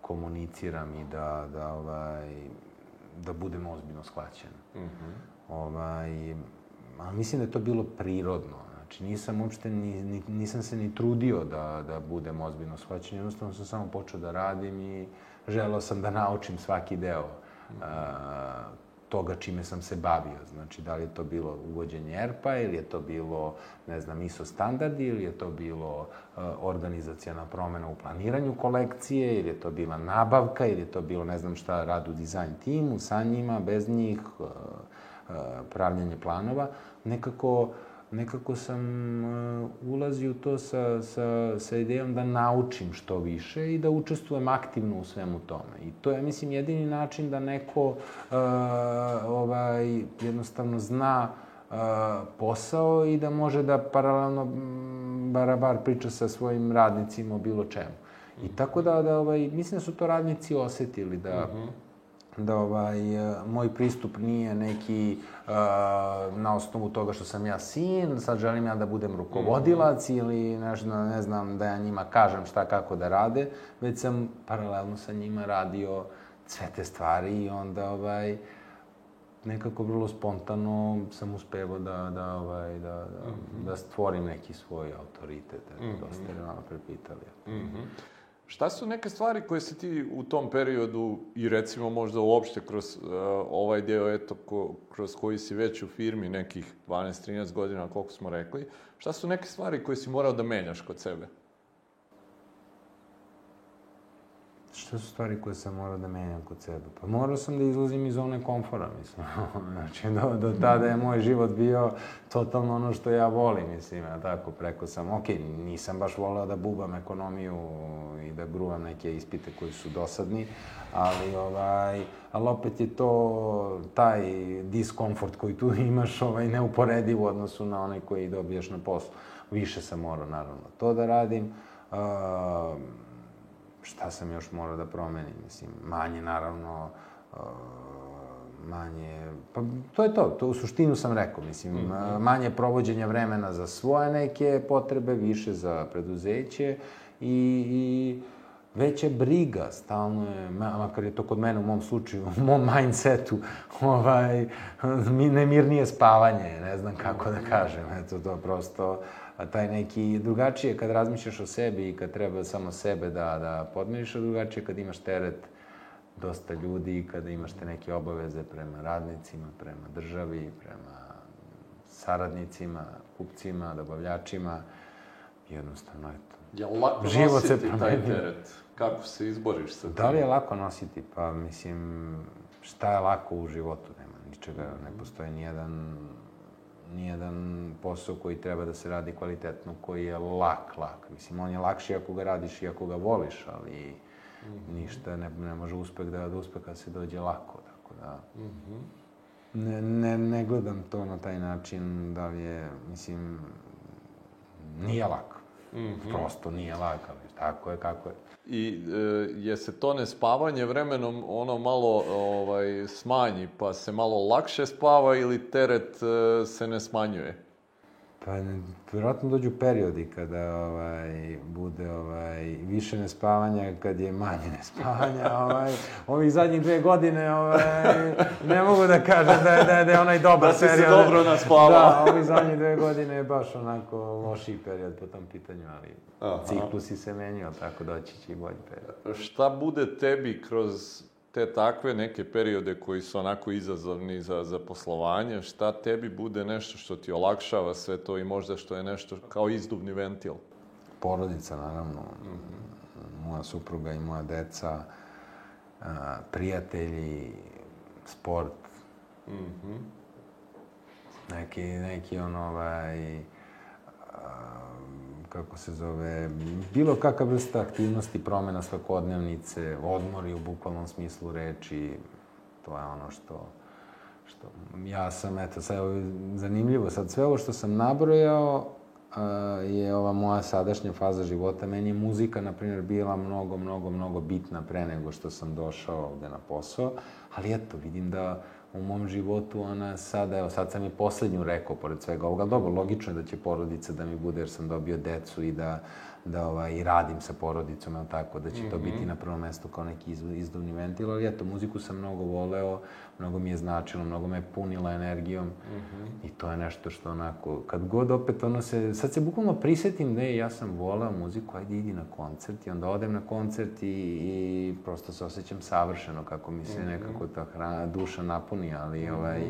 komuniciram i da, da, ovaj, da budem ozbiljno shvaćen. Mm -hmm. ovaj, a mislim da je to bilo prirodno. Znači, nisam uopšte, ni, ni, nisam se ni trudio da, da budem ozbiljno shvaćen. Jednostavno sam samo počeo da radim i želeo sam da naučim svaki deo mm -hmm. uh, toga čime sam se bavio. Znači, da li je to bilo uvođenje ERPA ili je to bilo, ne znam, ISO standardi ili je to bilo uh, organizacijana promena u planiranju kolekcije ili je to bila nabavka ili je to bilo, ne znam šta, rad u dizajn timu, sa njima, bez njih, uh, uh, pravljanje planova. Nekako, uh, nekako sam uh, ulazio u to sa, sa, sa idejom da naučim što više i da učestvujem aktivno u svemu tome. I to je, mislim, jedini način da neko uh, ovaj, jednostavno zna uh, posao i da može da paralelno bar, bar priča sa svojim radnicima o bilo čemu. I tako da, da ovaj, mislim da su to radnici osetili, da, uh mhm. -huh da ovaj, moj pristup nije neki uh, na osnovu toga što sam ja sin, sad želim ja da budem rukovodilac mm ili nešto, ne znam, da ja njima kažem šta kako da rade, već sam paralelno sa njima radio sve te stvari i onda ovaj, nekako vrlo spontano sam uspevao da, da, ovaj, da, da, mm -hmm. da stvorim neki svoj autoritet. Mm -hmm. dosta je malo prepitali. Mm -hmm. Šta su neke stvari koje se ti u tom periodu i recimo možda uopšte kroz uh, ovaj deo eto ko, kroz koji si već u firmi nekih 12-13 godina koliko smo rekli, šta su neke stvari koje si morao da menjaš kod sebe? Šta su stvari koje sam morao da menjam kod sebe? Pa morao sam da izlazim iz zone komfora, mislim. znači, do, do tada je moj život bio totalno ono što ja volim, mislim, ja tako, preko sam, ok, nisam baš voleo da bubam ekonomiju i da gruvam neke ispite koji su dosadni, ali, ovaj, ali opet je to taj diskomfort koji tu imaš ovaj, neuporediv u odnosu na onaj koji dobiješ na poslu. Više sam morao, naravno, to da radim. Uh, šta sam još morao da promenim, mislim, manje naravno, uh, manje, pa to je to, to u suštinu sam rekao, mislim, mm -hmm. manje provođenja vremena za svoje neke potrebe, više za preduzeće i, i veća briga, stalno je, makar je to kod mene u mom slučaju, u mom mindsetu, ovaj, nemirnije spavanje, ne znam kako da kažem, eto to prosto, taj neki drugačije kad razmišljaš o sebi i kad treba samo sebe da, da podmiriš, a drugačije kad imaš teret dosta ljudi, kada imaš te neke obaveze prema radnicima, prema državi, prema saradnicima, kupcima, dobavljačima, jednostavno, eto. Je li lako Život nositi taj teret? Kako se izboriš sa tim? Da li je lako nositi? Pa, mislim, šta je lako u životu? Nema ničega, ne postoji nijedan nijedan posao koji treba da se radi kvalitetno, koji je lak, lak. Mislim, on je lakši ako ga radiš i ako ga voliš, ali mm -hmm. ništa ne, ne može uspeh da, da uspeha se dođe lako, tako da... Mm -hmm. Ne, ne, ne gledam to na taj način, da li je, mislim, nije lak. Mm -hmm. Prosto nije lak, ali tako je kako je. I e, je se to nespavanje vremenom ono malo ovaj, smanji, pa se malo lakše spava ili teret e, se ne smanjuje? Pa, vjerojatno dođu periodi kada ovaj, bude ovaj, više nespavanja, kad je manje nespavanja. Ovaj, ovih zadnjih dve godine ovaj, ne mogu da kažem da je, da je, da je onaj dobar da period. Da si se dobro naspavao. Da, ovih zadnjih dve godine je baš onako lošiji period po tom pitanju, ali Aha. ciklusi se menjaju, tako doći će i bolji period. Šta bude tebi kroz te takve neke periode koji su onako izazovni za, za poslovanje, šta tebi bude nešto što ti olakšava sve to i možda što je nešto kao izduvni ventil? Porodica, naravno. Mm -hmm. Moja supruga i moja deca, prijatelji, sport. Mm -hmm. Neki, neki on ovaj kako se zove, bilo kakva vrsta aktivnosti, promena svakodnevnice, odmori u bukvalnom smislu reči, to je ono što, što ja sam, eto, sad zanimljivo, sad sve ovo što sam nabrojao je ova moja sadašnja faza života. Meni je muzika, na primjer, bila mnogo, mnogo, mnogo bitna pre nego što sam došao ovde na posao, ali eto, vidim da u mom životu ona sada, evo sad sam i poslednju rekao pored svega ovoga, dobro, logično je da će porodica da mi bude jer sam dobio decu i da da ovaj, radim sa porodicom, ali tako, da će mm -hmm. to biti mhm. na prvom mestu kao neki iz, izduvni ventil, ali eto, muziku sam mnogo voleo, mnogo mi je značilo, mnogo me je punila energijom mm -hmm. i to je nešto što onako, kad god opet ono se, sad se bukvalno prisetim da je, ja sam voleo muziku, ajde idi na koncert i onda odem na koncert i, i prosto se osjećam savršeno kako mi se mm -hmm. nekako ta hrana, duša napuni, ali mm -hmm. ovaj,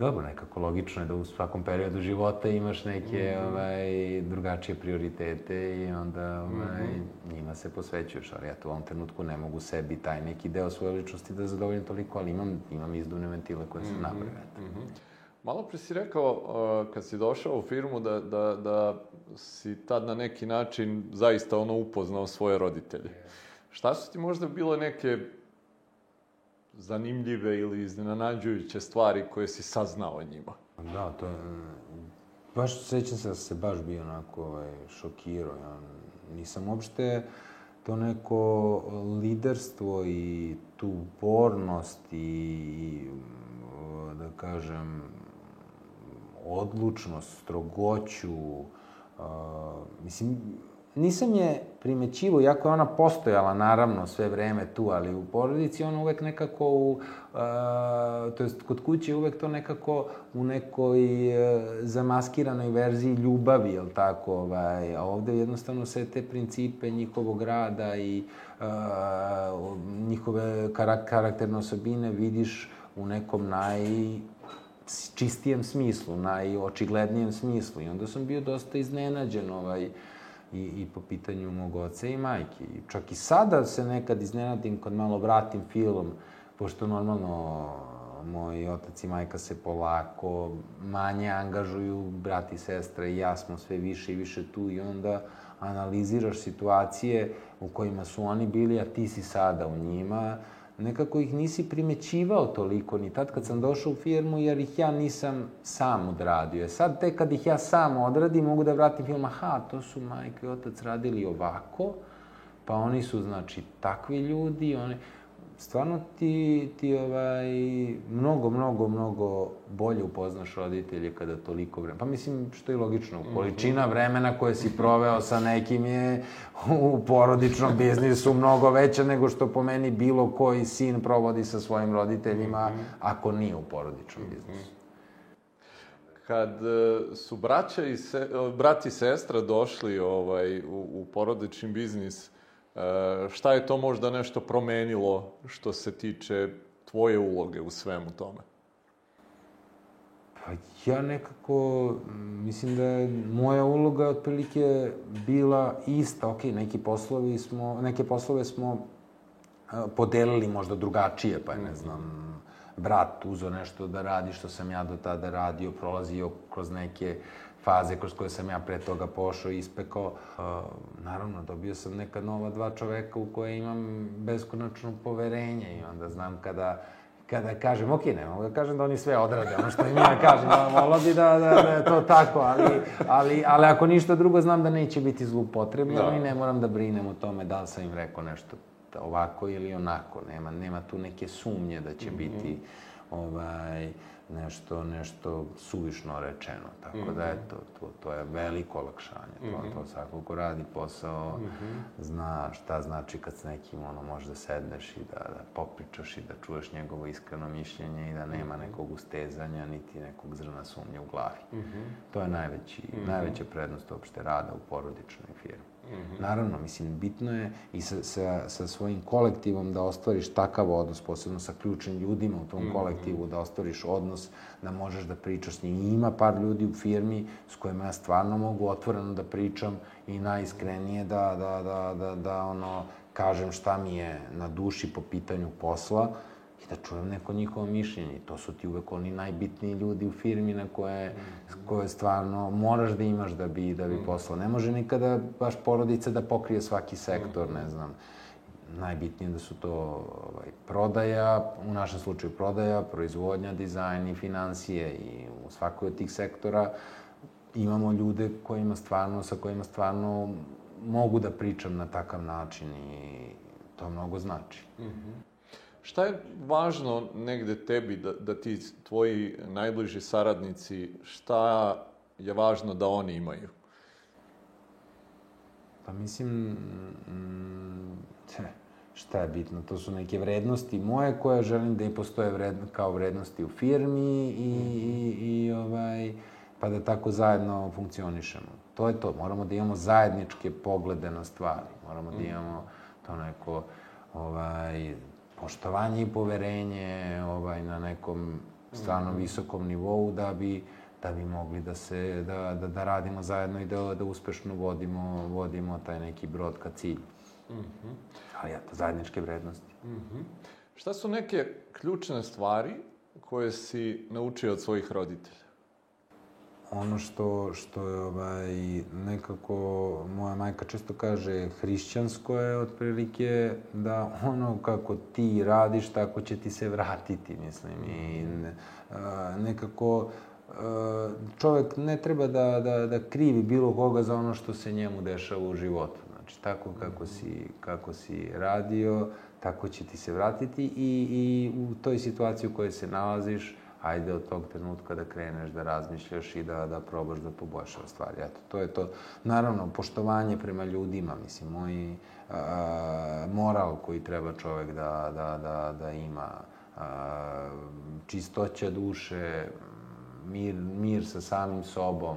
dobro, nekako logično je da u svakom periodu života imaš neke mm -hmm. ovaj, drugačije prioritete i onda ovaj, mm -hmm. njima se posvećuješ, ali ja u ovom trenutku ne mogu sebi taj neki deo svoje ličnosti da zadovoljim toliko, ali imam, imam izduvne ventile koje sam mm -hmm. napravio. Mm -hmm. Malo pre si rekao, uh, kad si došao u firmu, da, da, da si tad na neki način zaista ono upoznao svoje roditelje. Šta su ti možda bile neke zanimljive ili iznenađujuće stvari koje si saznao o njima? Da, to je... Baš sećam se da se baš bio onako ovaj, šokirao. Ja nisam uopšte to neko liderstvo i tu upornost i, da kažem, odlučnost, strogoću, uh, mislim, nisam je primećivo, iako je ona postojala naravno sve vreme tu, ali u porodici ona uvek nekako u, uh, to jest kod kuće uvek to nekako u nekoj uh, zamaskiranoj verziji ljubavi, jel tako, ovaj, a ovde jednostavno sve te principe njihovog rada i uh, njihove karak karakterne osobine vidiš u nekom naj čistijem smislu, najočiglednijem smislu. I onda sam bio dosta iznenađen, ovaj, uh, i, i po pitanju mog oca i majke. I čak i sada se nekad iznenadim kad malo vratim film, pošto normalno moj otac i majka se polako manje angažuju, brat i sestra i ja smo sve više i više tu i onda analiziraš situacije u kojima su oni bili, a ti si sada u njima nekako ih nisi primećivao toliko ni tad kad sam došao u firmu, jer ih ja nisam sam odradio. E sad, tek kad ih ja sam odradim, mogu da vratim film, aha, to su majka i otac radili ovako, pa oni su, znači, takvi ljudi, oni... stvarno ti, ti ovaj, mnogo, mnogo, mnogo bolje upoznaš roditelje kada toliko vremena. Pa mislim, što je logično, mhm. količina vremena koje si proveo sa nekim je u porodičnom biznisu mnogo veća nego što po meni bilo koji sin provodi sa svojim roditeljima, mhm. ako nije u porodičnom mhm. biznisu. Kad e, su braća i se, brat i sestra došli ovaj, u, u porodični biznis, E, šta je to možda nešto promenilo što se tiče tvoje uloge u svemu tome? Pa ja nekako, mislim da je moja uloga otprilike bila ista. Ok, neki poslovi smo, neke poslove smo e, podelili možda drugačije, pa ne znam, brat uzo nešto da radi što sam ja do tada radio, prolazio kroz neke faze kroz koje sam ja pre toga pošao i ispekao. Uh, naravno, dobio sam neka nova dva čoveka u koje imam beskonačno poverenje i onda znam kada kada kažem, ok, ne mogu da kažem da oni sve odrade, ono što im ja kažem, da volao bi da, da, da je to tako, ali, ali, ali ako ništa drugo, znam da neće biti zlupotrebno da. i ne moram da brinem o tome da li sam im rekao nešto ovako ili onako, nema, nema tu neke sumnje da će mm -hmm. biti ovaj, nešto, nešto suvišno rečeno. Tako mm -hmm. da, mhm. eto, to, to je veliko olakšanje. Mm -hmm. To, to svako ko radi posao mm -hmm. zna šta znači kad s nekim, ono, možeš da sedneš i da, da popričaš i da čuješ njegovo iskreno mišljenje i da nema mhm. nekog ustezanja, niti nekog zrna sumnje u glavi. Mm -hmm. To je najveći, mm -hmm. najveća prednost uopšte rada u porodičnoj firmi. -hmm. Naravno, mislim, bitno je i sa, sa, sa svojim kolektivom da ostvariš takav odnos, posebno sa ključnim ljudima u tom mm -hmm. kolektivu, da ostvariš odnos, da možeš da pričaš s njim. Ima par ljudi u firmi s kojima ja stvarno mogu otvoreno da pričam i najiskrenije da, da, da, da, da ono, kažem šta mi je na duši po pitanju posla da čujem neko njihovo mišljenje. To su ti uvek oni najbitniji ljudi u firmi na koje, koje stvarno moraš da imaš da bi, da bi mm. poslao. Ne može nikada baš porodica da pokrije svaki sektor, ne znam. Najbitnije da su to ovaj, prodaja, u našem slučaju prodaja, proizvodnja, dizajn i financije i u svakoj od tih sektora imamo ljude kojima stvarno, sa kojima stvarno mogu da pričam na takav način i to mnogo znači. Mm -hmm. Šta je važno negde tebi da, da ti tvoji najbliži saradnici, šta je važno da oni imaju? Pa mislim, mm, šta je bitno? To su neke vrednosti moje koje želim da i postoje vredno, kao vrednosti u firmi i, i, i ovaj, pa da tako zajedno funkcionišemo. To je to. Moramo da imamo zajedničke poglede na stvari. Moramo da mm. imamo to neko ovaj, poštovanje i poverenje ovaj, na nekom stvarno mhm. visokom nivou da bi da bi mogli da se da, da, da radimo zajedno i da, da uspešno vodimo vodimo taj neki brod ka cilju. Mm -hmm. Ali eto, zajedničke vrednosti. Mm -hmm. Šta su neke ključne stvari koje si naučio od svojih roditelja? Ono što, što je ovaj, nekako, moja majka često kaže, hrišćansko je otprilike da ono kako ti radiš, tako će ti se vratiti, mislim. I a, nekako a, čovek ne treba da, da, da krivi bilo koga za ono što se njemu dešava u životu. Znači, tako kako si, kako si radio, tako će ti se vratiti i, i u toj situaciji u kojoj se nalaziš, ajde od tog trenutka da kreneš da razmišljaš i da, da probaš da poboljšaš stvari. Eto, to je to. Naravno, poštovanje prema ljudima, mislim, moj a, moral koji treba čovek da, da, da, da ima, a, čistoća duše, mir, mir sa samim sobom,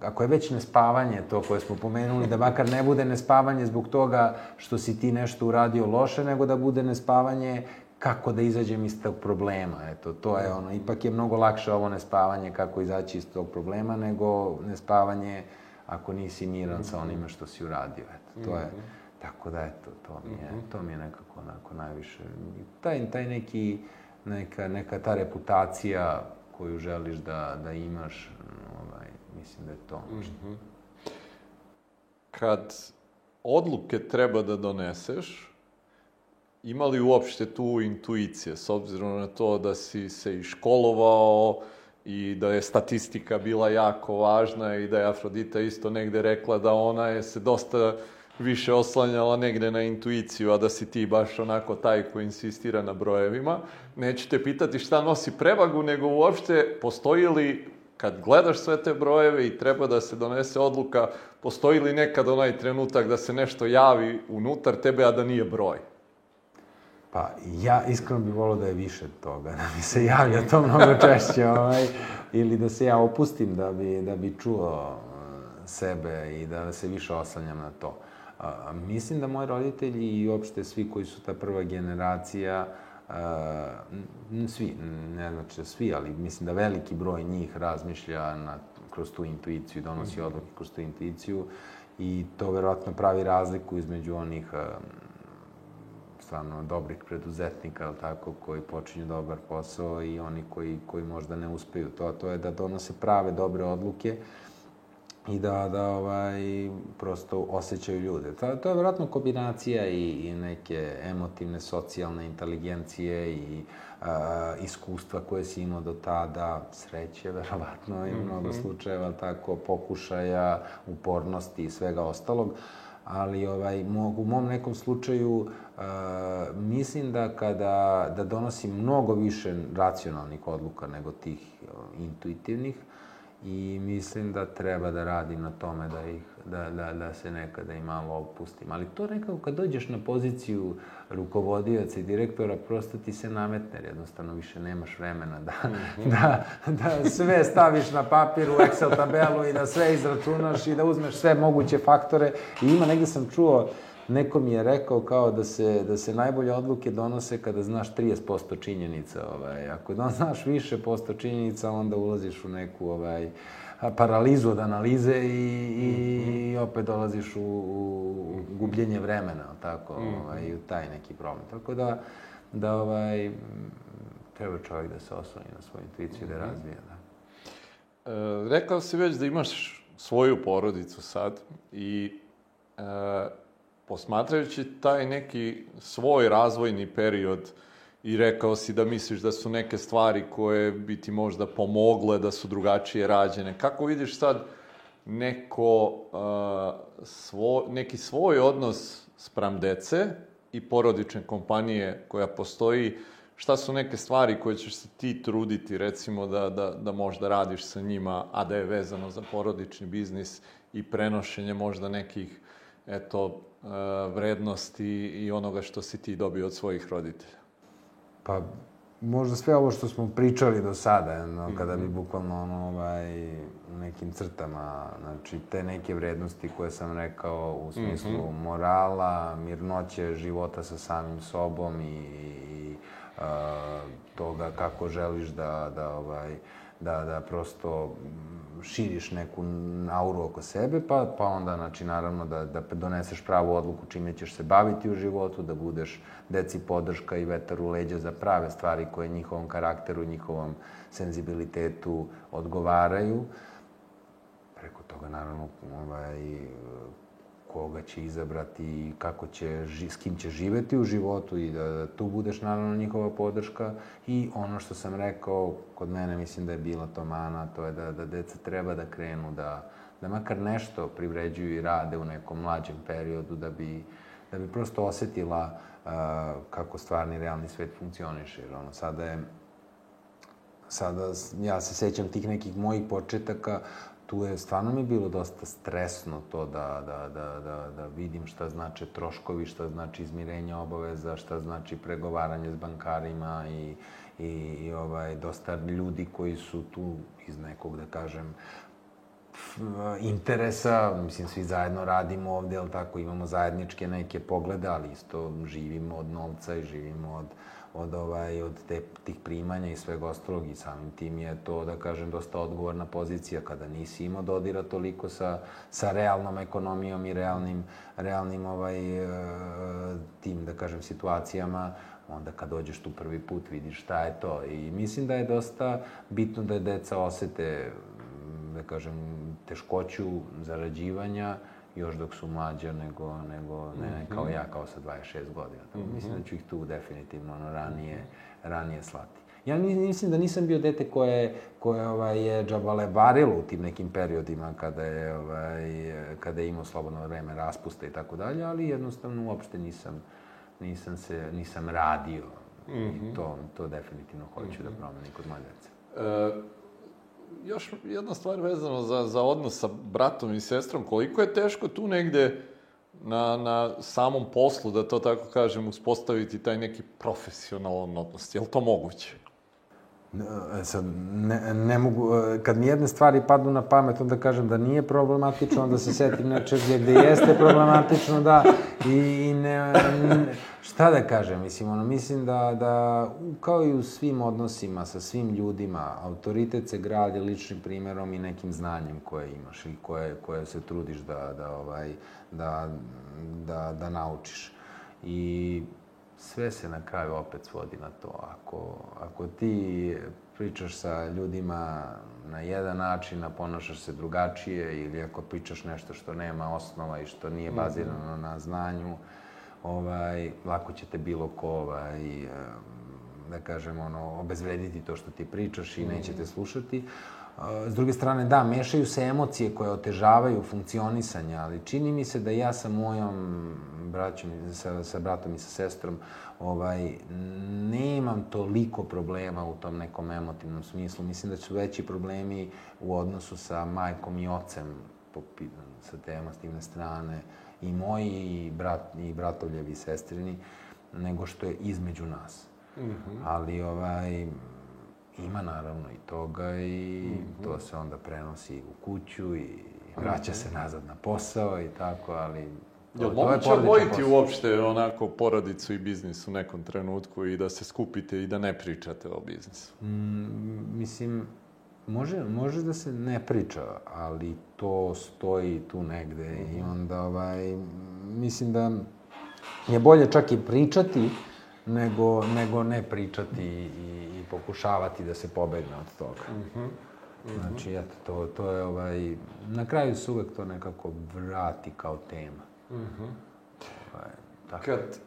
ako je već nespavanje to koje smo pomenuli, da makar ne bude nespavanje zbog toga što si ti nešto uradio loše, nego da bude nespavanje kako da izađem iz tog problema. Eto, to je ono, ipak je mnogo lakše ovo nespavanje kako izaći iz tog problema, nego nespavanje ako nisi miran sa onime što si uradio. Eto, to je, tako da, eto, to mi je, to mi je nekako onako najviše. Taj, taj neki, neka, neka ta reputacija koju želiš da, da imaš, ovaj, mislim da je to ono što... Kad odluke treba da doneseš, ima li uopšte tu intuicije, s obzirom na to da si se i školovao i da je statistika bila jako važna i da je Afrodita isto negde rekla da ona je se dosta više oslanjala negde na intuiciju, a da si ti baš onako taj koji insistira na brojevima. Neću te pitati šta nosi prevagu, nego uopšte postoji li, kad gledaš sve te brojeve i treba da se donese odluka, postoji li nekad onaj trenutak da se nešto javi unutar tebe, a da nije broj? Pa, ja iskreno bih volao da je više toga, da mi se javlja to mnogo češće, ovaj, ili da se ja opustim da bi, da bi čuo sebe i da se više oslanjam na to. A, mislim da moji roditelji i uopšte svi koji su ta prva generacija, a, svi, ne znači da svi, ali mislim da veliki broj njih razmišlja na, kroz tu intuiciju, donosi mhm. odluke kroz tu intuiciju i to verovatno pravi razliku između onih a, stvarno dobrih preduzetnika, ali tako, koji počinju dobar posao i oni koji, koji možda ne uspeju. To, to je da donose prave, dobre odluke i da, da ovaj, prosto osjećaju ljude. To, to je vjerojatno kombinacija i, i neke emotivne, socijalne inteligencije i a, iskustva koje si imao do tada, sreće, verovatno, i mnogo mhm. slučajeva, tako, pokušaja, upornosti i svega ostalog. Ali ovaj, u mom nekom slučaju uh, mislim da kada da donosim mnogo više racionalnih odluka nego tih uh, intuitivnih, i mislim da treba da radim na tome da ih, da, da, da se nekada i malo opustim. Ali to nekako kad dođeš na poziciju rukovodioca i direktora, prosto ti se nametne, jednostavno više nemaš vremena da, mm -hmm. da, da sve staviš na papir u Excel tabelu i da sve izračunaš i da uzmeš sve moguće faktore. I ima, negde sam čuo, neko mi je rekao kao da se, da se najbolje odluke donose kada znaš 30% činjenica. Ovaj. Ako da znaš više posto činjenica, onda ulaziš u neku ovaj, paralizu od analize i, i mhm. opet dolaziš u, u gubljenje vremena, tako, mhm. ovaj, u taj neki problem. Tako da, da ovaj, treba čovjek da se osloni na svoju intuiciju mm -hmm. da mhm. razvija. Da. E, rekao si već da imaš svoju porodicu sad i e, posmatrajući taj neki svoj razvojni period i rekao si da misliš da su neke stvari koje bi ti možda pomogle, da su drugačije rađene. Kako vidiš sad neko, uh, svo, neki svoj odnos spram dece i porodične kompanije koja postoji, šta su neke stvari koje ćeš se ti truditi, recimo, da, da, da možda radiš sa njima, a da je vezano za porodični biznis i prenošenje možda nekih, eto, vrednosti i onoga što si ti dobio od svojih roditelja? Pa, možda sve ovo što smo pričali do sada, no, kada bi mhm. bukvalno ono, ovaj, u nekim crtama, znači te neke vrednosti koje sam rekao u smislu mm -hmm. morala, mirnoće života sa samim sobom i, i uh, toga kako želiš da, da, ovaj, da, da prosto širiš neku auru oko sebe, pa, pa onda, znači, naravno, da, da doneseš pravu odluku čime ćeš se baviti u životu, da budeš deci podrška i vetar u leđa za prave stvari koje njihovom karakteru, njihovom senzibilitetu odgovaraju. Preko toga, naravno, ovaj, koga će izabrati i kako će, s kim će živeti u životu i da, tu budeš naravno njihova podrška. I ono što sam rekao, kod mene mislim da je bila to mana, to je da, da deca treba da krenu, da, da makar nešto privređuju i rade u nekom mlađem periodu, da bi, da bi prosto osetila uh, kako stvarni realni svet funkcioniše. Jer ono, sada je sada ja se sećam tih nekih mojih početaka, tu je stvarno mi bilo dosta stresno to da, da, da, da, da vidim šta znače troškovi, šta znači izmirenje obaveza, šta znači pregovaranje s bankarima i, i, i ovaj, dosta ljudi koji su tu iz nekog, da kažem, interesa, mislim, svi zajedno radimo ovde, ali tako, imamo zajedničke neke poglede, ali isto živimo od novca i živimo od, od, ovaj, od te, tih primanja i svega ostalog i samim tim je to, da kažem, dosta odgovorna pozicija kada nisi imao dodira toliko sa, sa realnom ekonomijom i realnim, realnim ovaj, e, tim, da kažem, situacijama, onda kad dođeš tu prvi put vidiš šta je to. I mislim da je dosta bitno da je deca osete, da kažem, teškoću zarađivanja, još dok su mlađa nego, nego ne, mm -hmm. kao ja, kao sa 26 godina. Tako, mm -hmm. Mislim da ću ih tu definitivno ono, ranije, ranije slati. Ja mislim da nisam bio dete koje, koje ovaj, je džabalebarilo u tim nekim periodima kada je, ovaj, kada je imao slobodno vreme, raspuste i tako dalje, ali jednostavno uopšte nisam, nisam, se, nisam radio. Mm -hmm. I mhm. to, to definitivno hoću mm -hmm. da mhm. promenim kod moje dece. E, još jedna stvar vezano za, za odnos sa bratom i sestrom. Koliko je teško tu negde na, na samom poslu, da to tako kažem, uspostaviti taj neki profesionalan odnos? Je li to moguće? E, sad, ne, ne mogu, e, kad mi jedne stvari padnu na pamet, onda kažem da nije problematično, onda se setim nečeg gde jeste problematično, da, i, i ne, ne, šta da kažem, mislim, ono, mislim da, da, kao i u svim odnosima sa svim ljudima, autoritet se gradi ličnim primerom i nekim znanjem koje imaš i koje, koje se trudiš da, da, ovaj, da, da, da naučiš. I sve se na kraju opet svodi na to. Ako, ako ti pričaš sa ljudima na jedan način, a ponašaš se drugačije, ili ako pričaš nešto što nema osnova i što nije mhm. bazirano na znanju, ovaj, lako će te bilo ko, ovaj, da kažem, ono, obezvrediti to što ti pričaš i neće te mhm. slušati. S druge strane, da, mešaju se emocije koje otežavaju funkcionisanje, ali čini mi se da ja sa mojom braćom, sa, sa bratom i sa sestrom, ovaj, nemam toliko problema u tom nekom emotivnom smislu. Mislim da su veći problemi u odnosu sa majkom i ocem po, sa te emotivne strane i moji i, brat, i bratovljevi i sestrini, nego što je između nas. Mm -hmm. Ali, ovaj, ima naravno i toga i mm -hmm. to se onda prenosi u kuću i vraća se nazad na posao i tako, ali Jel moguće odvojiti uopšte onako porodicu i biznis u nekom trenutku i da se skupite i da ne pričate o biznisu? Mm, mislim, može, može da se ne priča, ali to stoji tu negde mm -hmm. i onda ovaj, mislim da je bolje čak i pričati nego, nego ne pričati i, i pokušavati da se pobegne od toga. Mm -hmm. Znači, eto, to, to je ovaj... Na kraju se uvek to nekako vrati kao tema. Mm -hmm. tako. Kad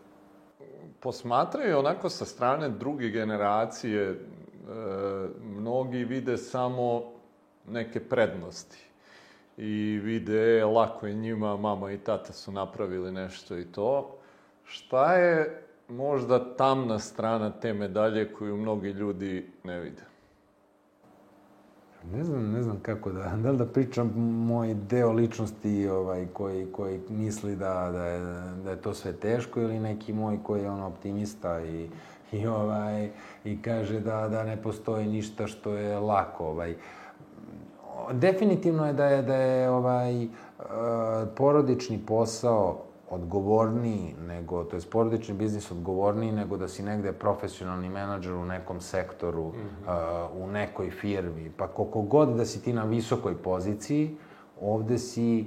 posmatraju onako sa strane druge generacije, e, mnogi vide samo neke prednosti. I vide, e, lako je njima, mama i tata su napravili nešto i to. Šta je možda tamna strana te medalje koju mnogi ljudi ne vide? Ne znam, ne znam kako da, da li da pričam moj deo ličnosti ovaj, koji, koji misli da, da, je, da je to sve teško ili neki moj koji je on optimista i, i, ovaj, i kaže da, da ne postoji ništa što je lako. Ovaj. Definitivno je da je, da je ovaj, porodični posao odgovorniji nego, to je porodični biznis odgovorniji nego da si negde profesionalni menadžer u nekom sektoru, mm -hmm. uh, u nekoj firmi. Pa koliko god da si ti na visokoj poziciji, ovde si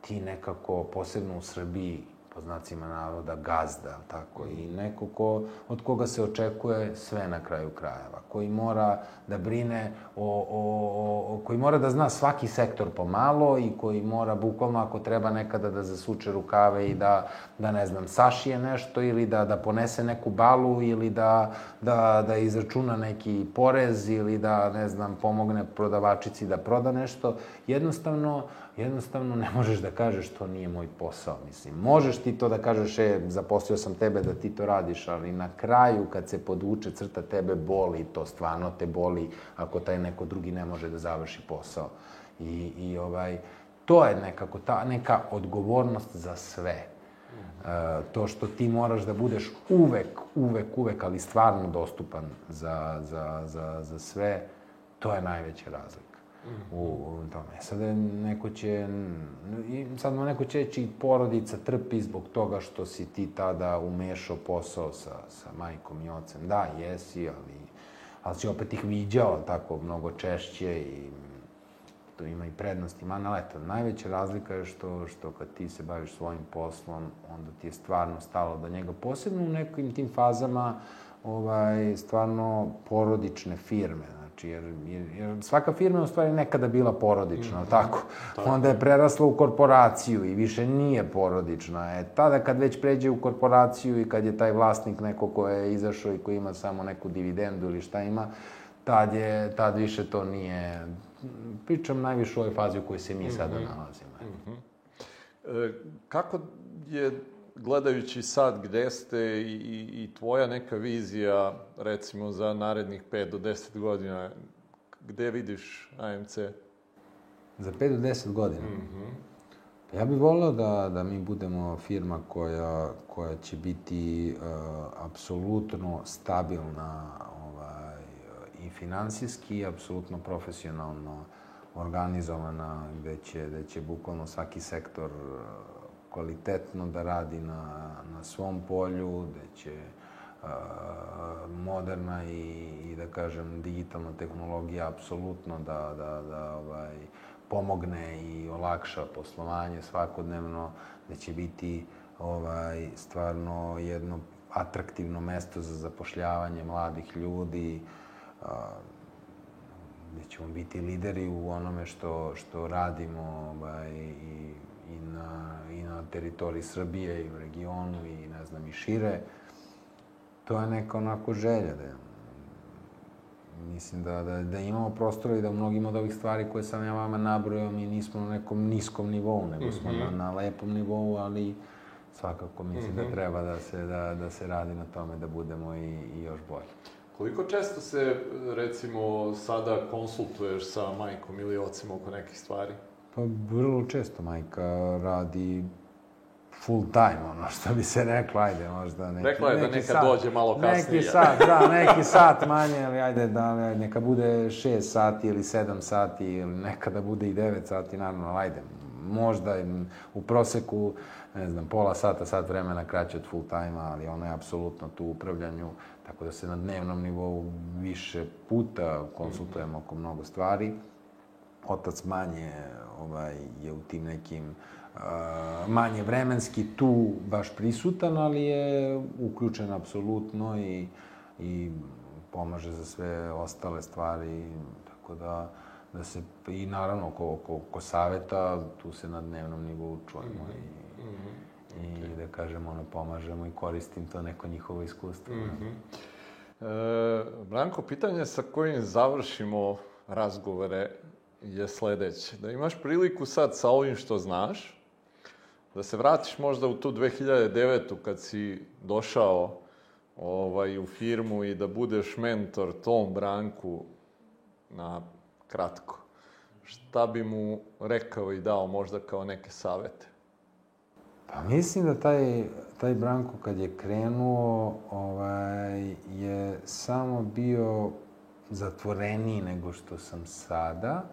ti nekako, posebno u Srbiji, po znacima navoda, gazda, tako, i neko ko, od koga se očekuje sve na kraju krajeva, koji mora da brine o, o, o, koji mora da zna svaki sektor pomalo i koji mora bukvalno ako treba nekada da zasuče rukave i da, da ne znam, sašije nešto ili da, da ponese neku balu ili da, da, da izračuna neki porez ili da, ne znam, pomogne prodavačici da proda nešto. Jednostavno, jednostavno ne možeš da kažeš to nije moj posao, mislim. Možeš ti to da kažeš, e, zaposlio sam tebe da ti to radiš, ali na kraju kad se podvuče crta tebe boli, to stvarno te boli ako taj neko drugi ne može da završi posao. I, i ovaj, to je nekako ta neka odgovornost za sve. Uh, to što ti moraš da budeš uvek, uvek, uvek, ali stvarno dostupan za, za, za, za sve, to je najveća razlika u, u tome. Sad neko će, i sad neko će reći porodica trpi zbog toga što si ti tada umešao posao sa, sa majkom i ocem. Da, jesi, ali, ali si opet ih viđao tako mnogo češće i to ima i prednosti. Man, ali eto, najveća razlika je što, što kad ti se baviš svojim poslom, onda ti je stvarno stalo do njega. Posebno u nekim tim fazama, ovaj, stvarno porodične firme. Znači, jer, jer, jer svaka firma je u stvari nekada bila porodična, mm -hmm. tako? tako? Onda je prerasla u korporaciju i više nije porodična. E, tada kad već pređe u korporaciju i kad je taj vlasnik neko ko je izašao i ko ima samo neku dividendu ili šta ima, tad, je, tad više to nije... Pričam najviše u ovoj fazi u kojoj se mi mm -hmm. sada nalazimo. Mm -hmm. e, kako je gledajući sad gde ste i, i, i tvoja neka vizija, recimo, za narednih 5 do 10 godina, gde vidiš AMC? Za 5 do 10 godina? Mm -hmm. Ja bih volio da, da mi budemo firma koja, koja će biti uh, apsolutno stabilna ovaj, i finansijski i apsolutno profesionalno organizovana, gde će, gde će bukvalno svaki sektor kvalitetno da radi na, na svom polju, da će moderna i, i da kažem digitalna tehnologija apsolutno da, da, da ovaj, pomogne i olakša poslovanje svakodnevno, da će biti ovaj, stvarno jedno atraktivno mesto za zapošljavanje mladih ljudi, gde ćemo biti lideri u onome što, što radimo ovaj, i i na, i na teritoriji Srbije i u regionu i ne znam i šire. To je neka onako želja da mislim da, da, da imamo prostora i da u mnogim od ovih stvari koje sam ja vama nabrojao mi nismo na nekom niskom nivou, nego smo mm -hmm. na, na lepom nivou, ali svakako mislim mm -hmm. da mhm. treba da se, da, da se radi na tome da budemo i, i još bolji. Koliko često se, recimo, sada konsultuješ sa majkom ili ocem oko nekih stvari? Pa vrlo često majka radi full time, ono što bi se reklo, ajde, možda neki, Rekla je da neka sat, dođe malo kasnije. Neki sat, da, neki sat manje, ali ajde, da, neka bude 6 sati ili 7 sati, ili neka da bude i 9 sati, naravno, ajde, možda u proseku, ne znam, pola sata, sat vremena kraće od full time ali ona je apsolutno tu u upravljanju, tako da se na dnevnom nivou više puta konsultujemo oko mnogo stvari. Otac manje ovaj, je u tim nekim manje vremenski tu baš prisutan, ali je uključen apsolutno i, i pomaže za sve ostale stvari, tako da da se, i naravno, ko, ko, ko saveta, tu se na dnevnom nivou čujemo mm -hmm. i, mm -hmm. i da kažemo, ono, pomažemo i koristim to neko njihovo iskustvo. Mm -hmm. E, Branko, pitanje sa kojim završimo razgovore je sledeće. Da imaš priliku sad sa ovim što znaš, da se vratiš možda u tu 2009. kad si došao ovaj, u firmu i da budeš mentor tom Branku na kratko. Šta bi mu rekao i dao možda kao neke savete? Pa mislim da taj, taj Branko kad je krenuo ovaj, je samo bio zatvoreniji nego što sam sada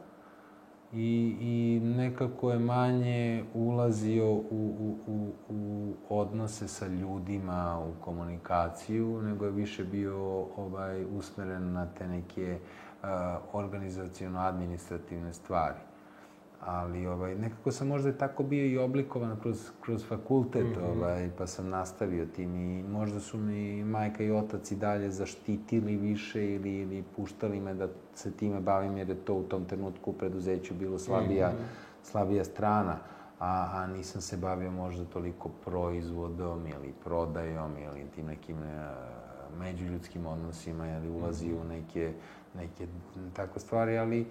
i, i nekako je manje ulazio u, u, u, u odnose sa ljudima, u komunikaciju, nego je više bio ovaj, usmeren na te neke uh, organizacijono-administrativne stvari ali ovaj, nekako sam možda tako bio i oblikovan kroz, kroz fakultet, mm -hmm. ovaj, pa sam nastavio tim i možda su mi majka i otac i dalje zaštitili više ili, ili puštali me da se time bavim jer je to u tom trenutku u preduzeću bilo slabija, mm -hmm. slabija strana, a, a nisam se bavio možda toliko proizvodom ili prodajom ili tim nekim uh, međuljudskim odnosima ili ulazio mm -hmm. u neke, neke takve stvari, ali uh,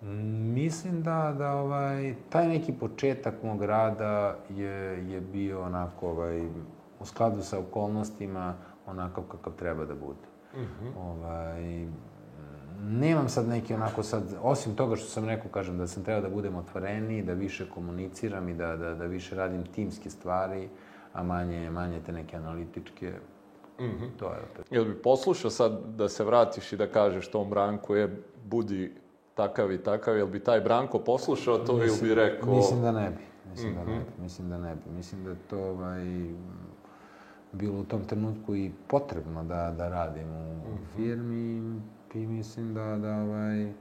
Mislim da, da ovaj, taj neki početak mog rada je, je bio onako, ovaj, u skladu sa okolnostima, onako kakav treba da bude. Mm -hmm. ovaj, nemam sad neki onako sad, osim toga što sam rekao, kažem, da sam trebao da budem otvoreniji, da više komuniciram i da, da, da više radim timske stvari, a manje, manje te neke analitičke, mm -hmm. to je. Jel bi poslušao sad da se vratiš i da kažeš tom Branku, je, budi takav i takav, jel bi taj Branko poslušao to ili bi rekao... Mislim da ne bi. Mislim mm -hmm. da ne mhm. bi. Mislim da ne bi. Mislim da to ovaj, bilo u tom trenutku i potrebno da, da radim u mm -hmm. firmi i mislim da, da ovaj,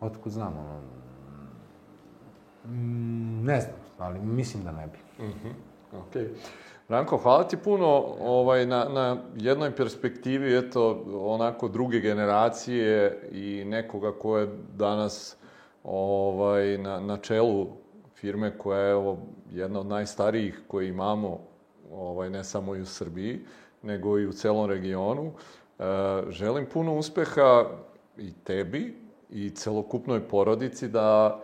otkud znam, ono, mm, ne znam, ali mislim da ne bi. Mm -hmm. Ok. Branko, hvala ti puno ovaj, na, na jednoj perspektivi, eto, onako druge generacije i nekoga ko je danas ovaj, na, na čelu firme koja je evo, jedna od najstarijih koje imamo, ovaj, ne samo i u Srbiji, nego i u celom regionu. E, želim puno uspeha i tebi i celokupnoj porodici da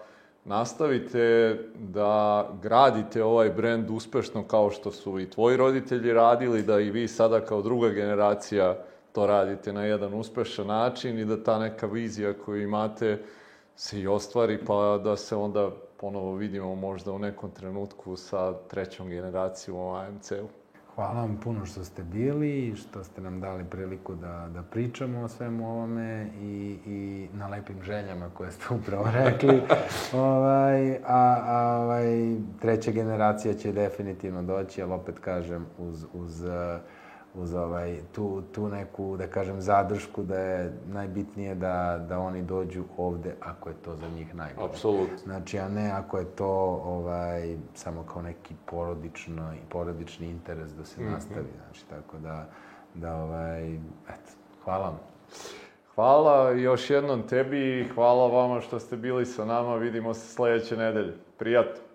nastavite da gradite ovaj brend uspešno kao što su i tvoji roditelji radili, da i vi sada kao druga generacija to radite na jedan uspešan način i da ta neka vizija koju imate se i ostvari, pa da se onda ponovo vidimo možda u nekom trenutku sa trećom generacijom u AMC-u. Hvala vam puno što ste bili što ste nam dali priliku da, da pričamo o svemu ovome i, i na lepim željama koje ste upravo rekli. ovaj, a, a ovaj, treća generacija će definitivno doći, ali opet kažem, uz, uz uh, uz ovaj, tu, tu neku, da kažem, zadršku da je najbitnije da, da oni dođu ovde ako je to za njih najbolje. Apsolutno. Znači, a ne ako je to ovaj, samo kao neki porodično, porodični interes da se mm -hmm. nastavi. Znači, tako da, da ovaj, eto, hvala vam. Hvala još jednom tebi i hvala vama što ste bili sa nama. Vidimo se sledeće nedelje. Prijatno.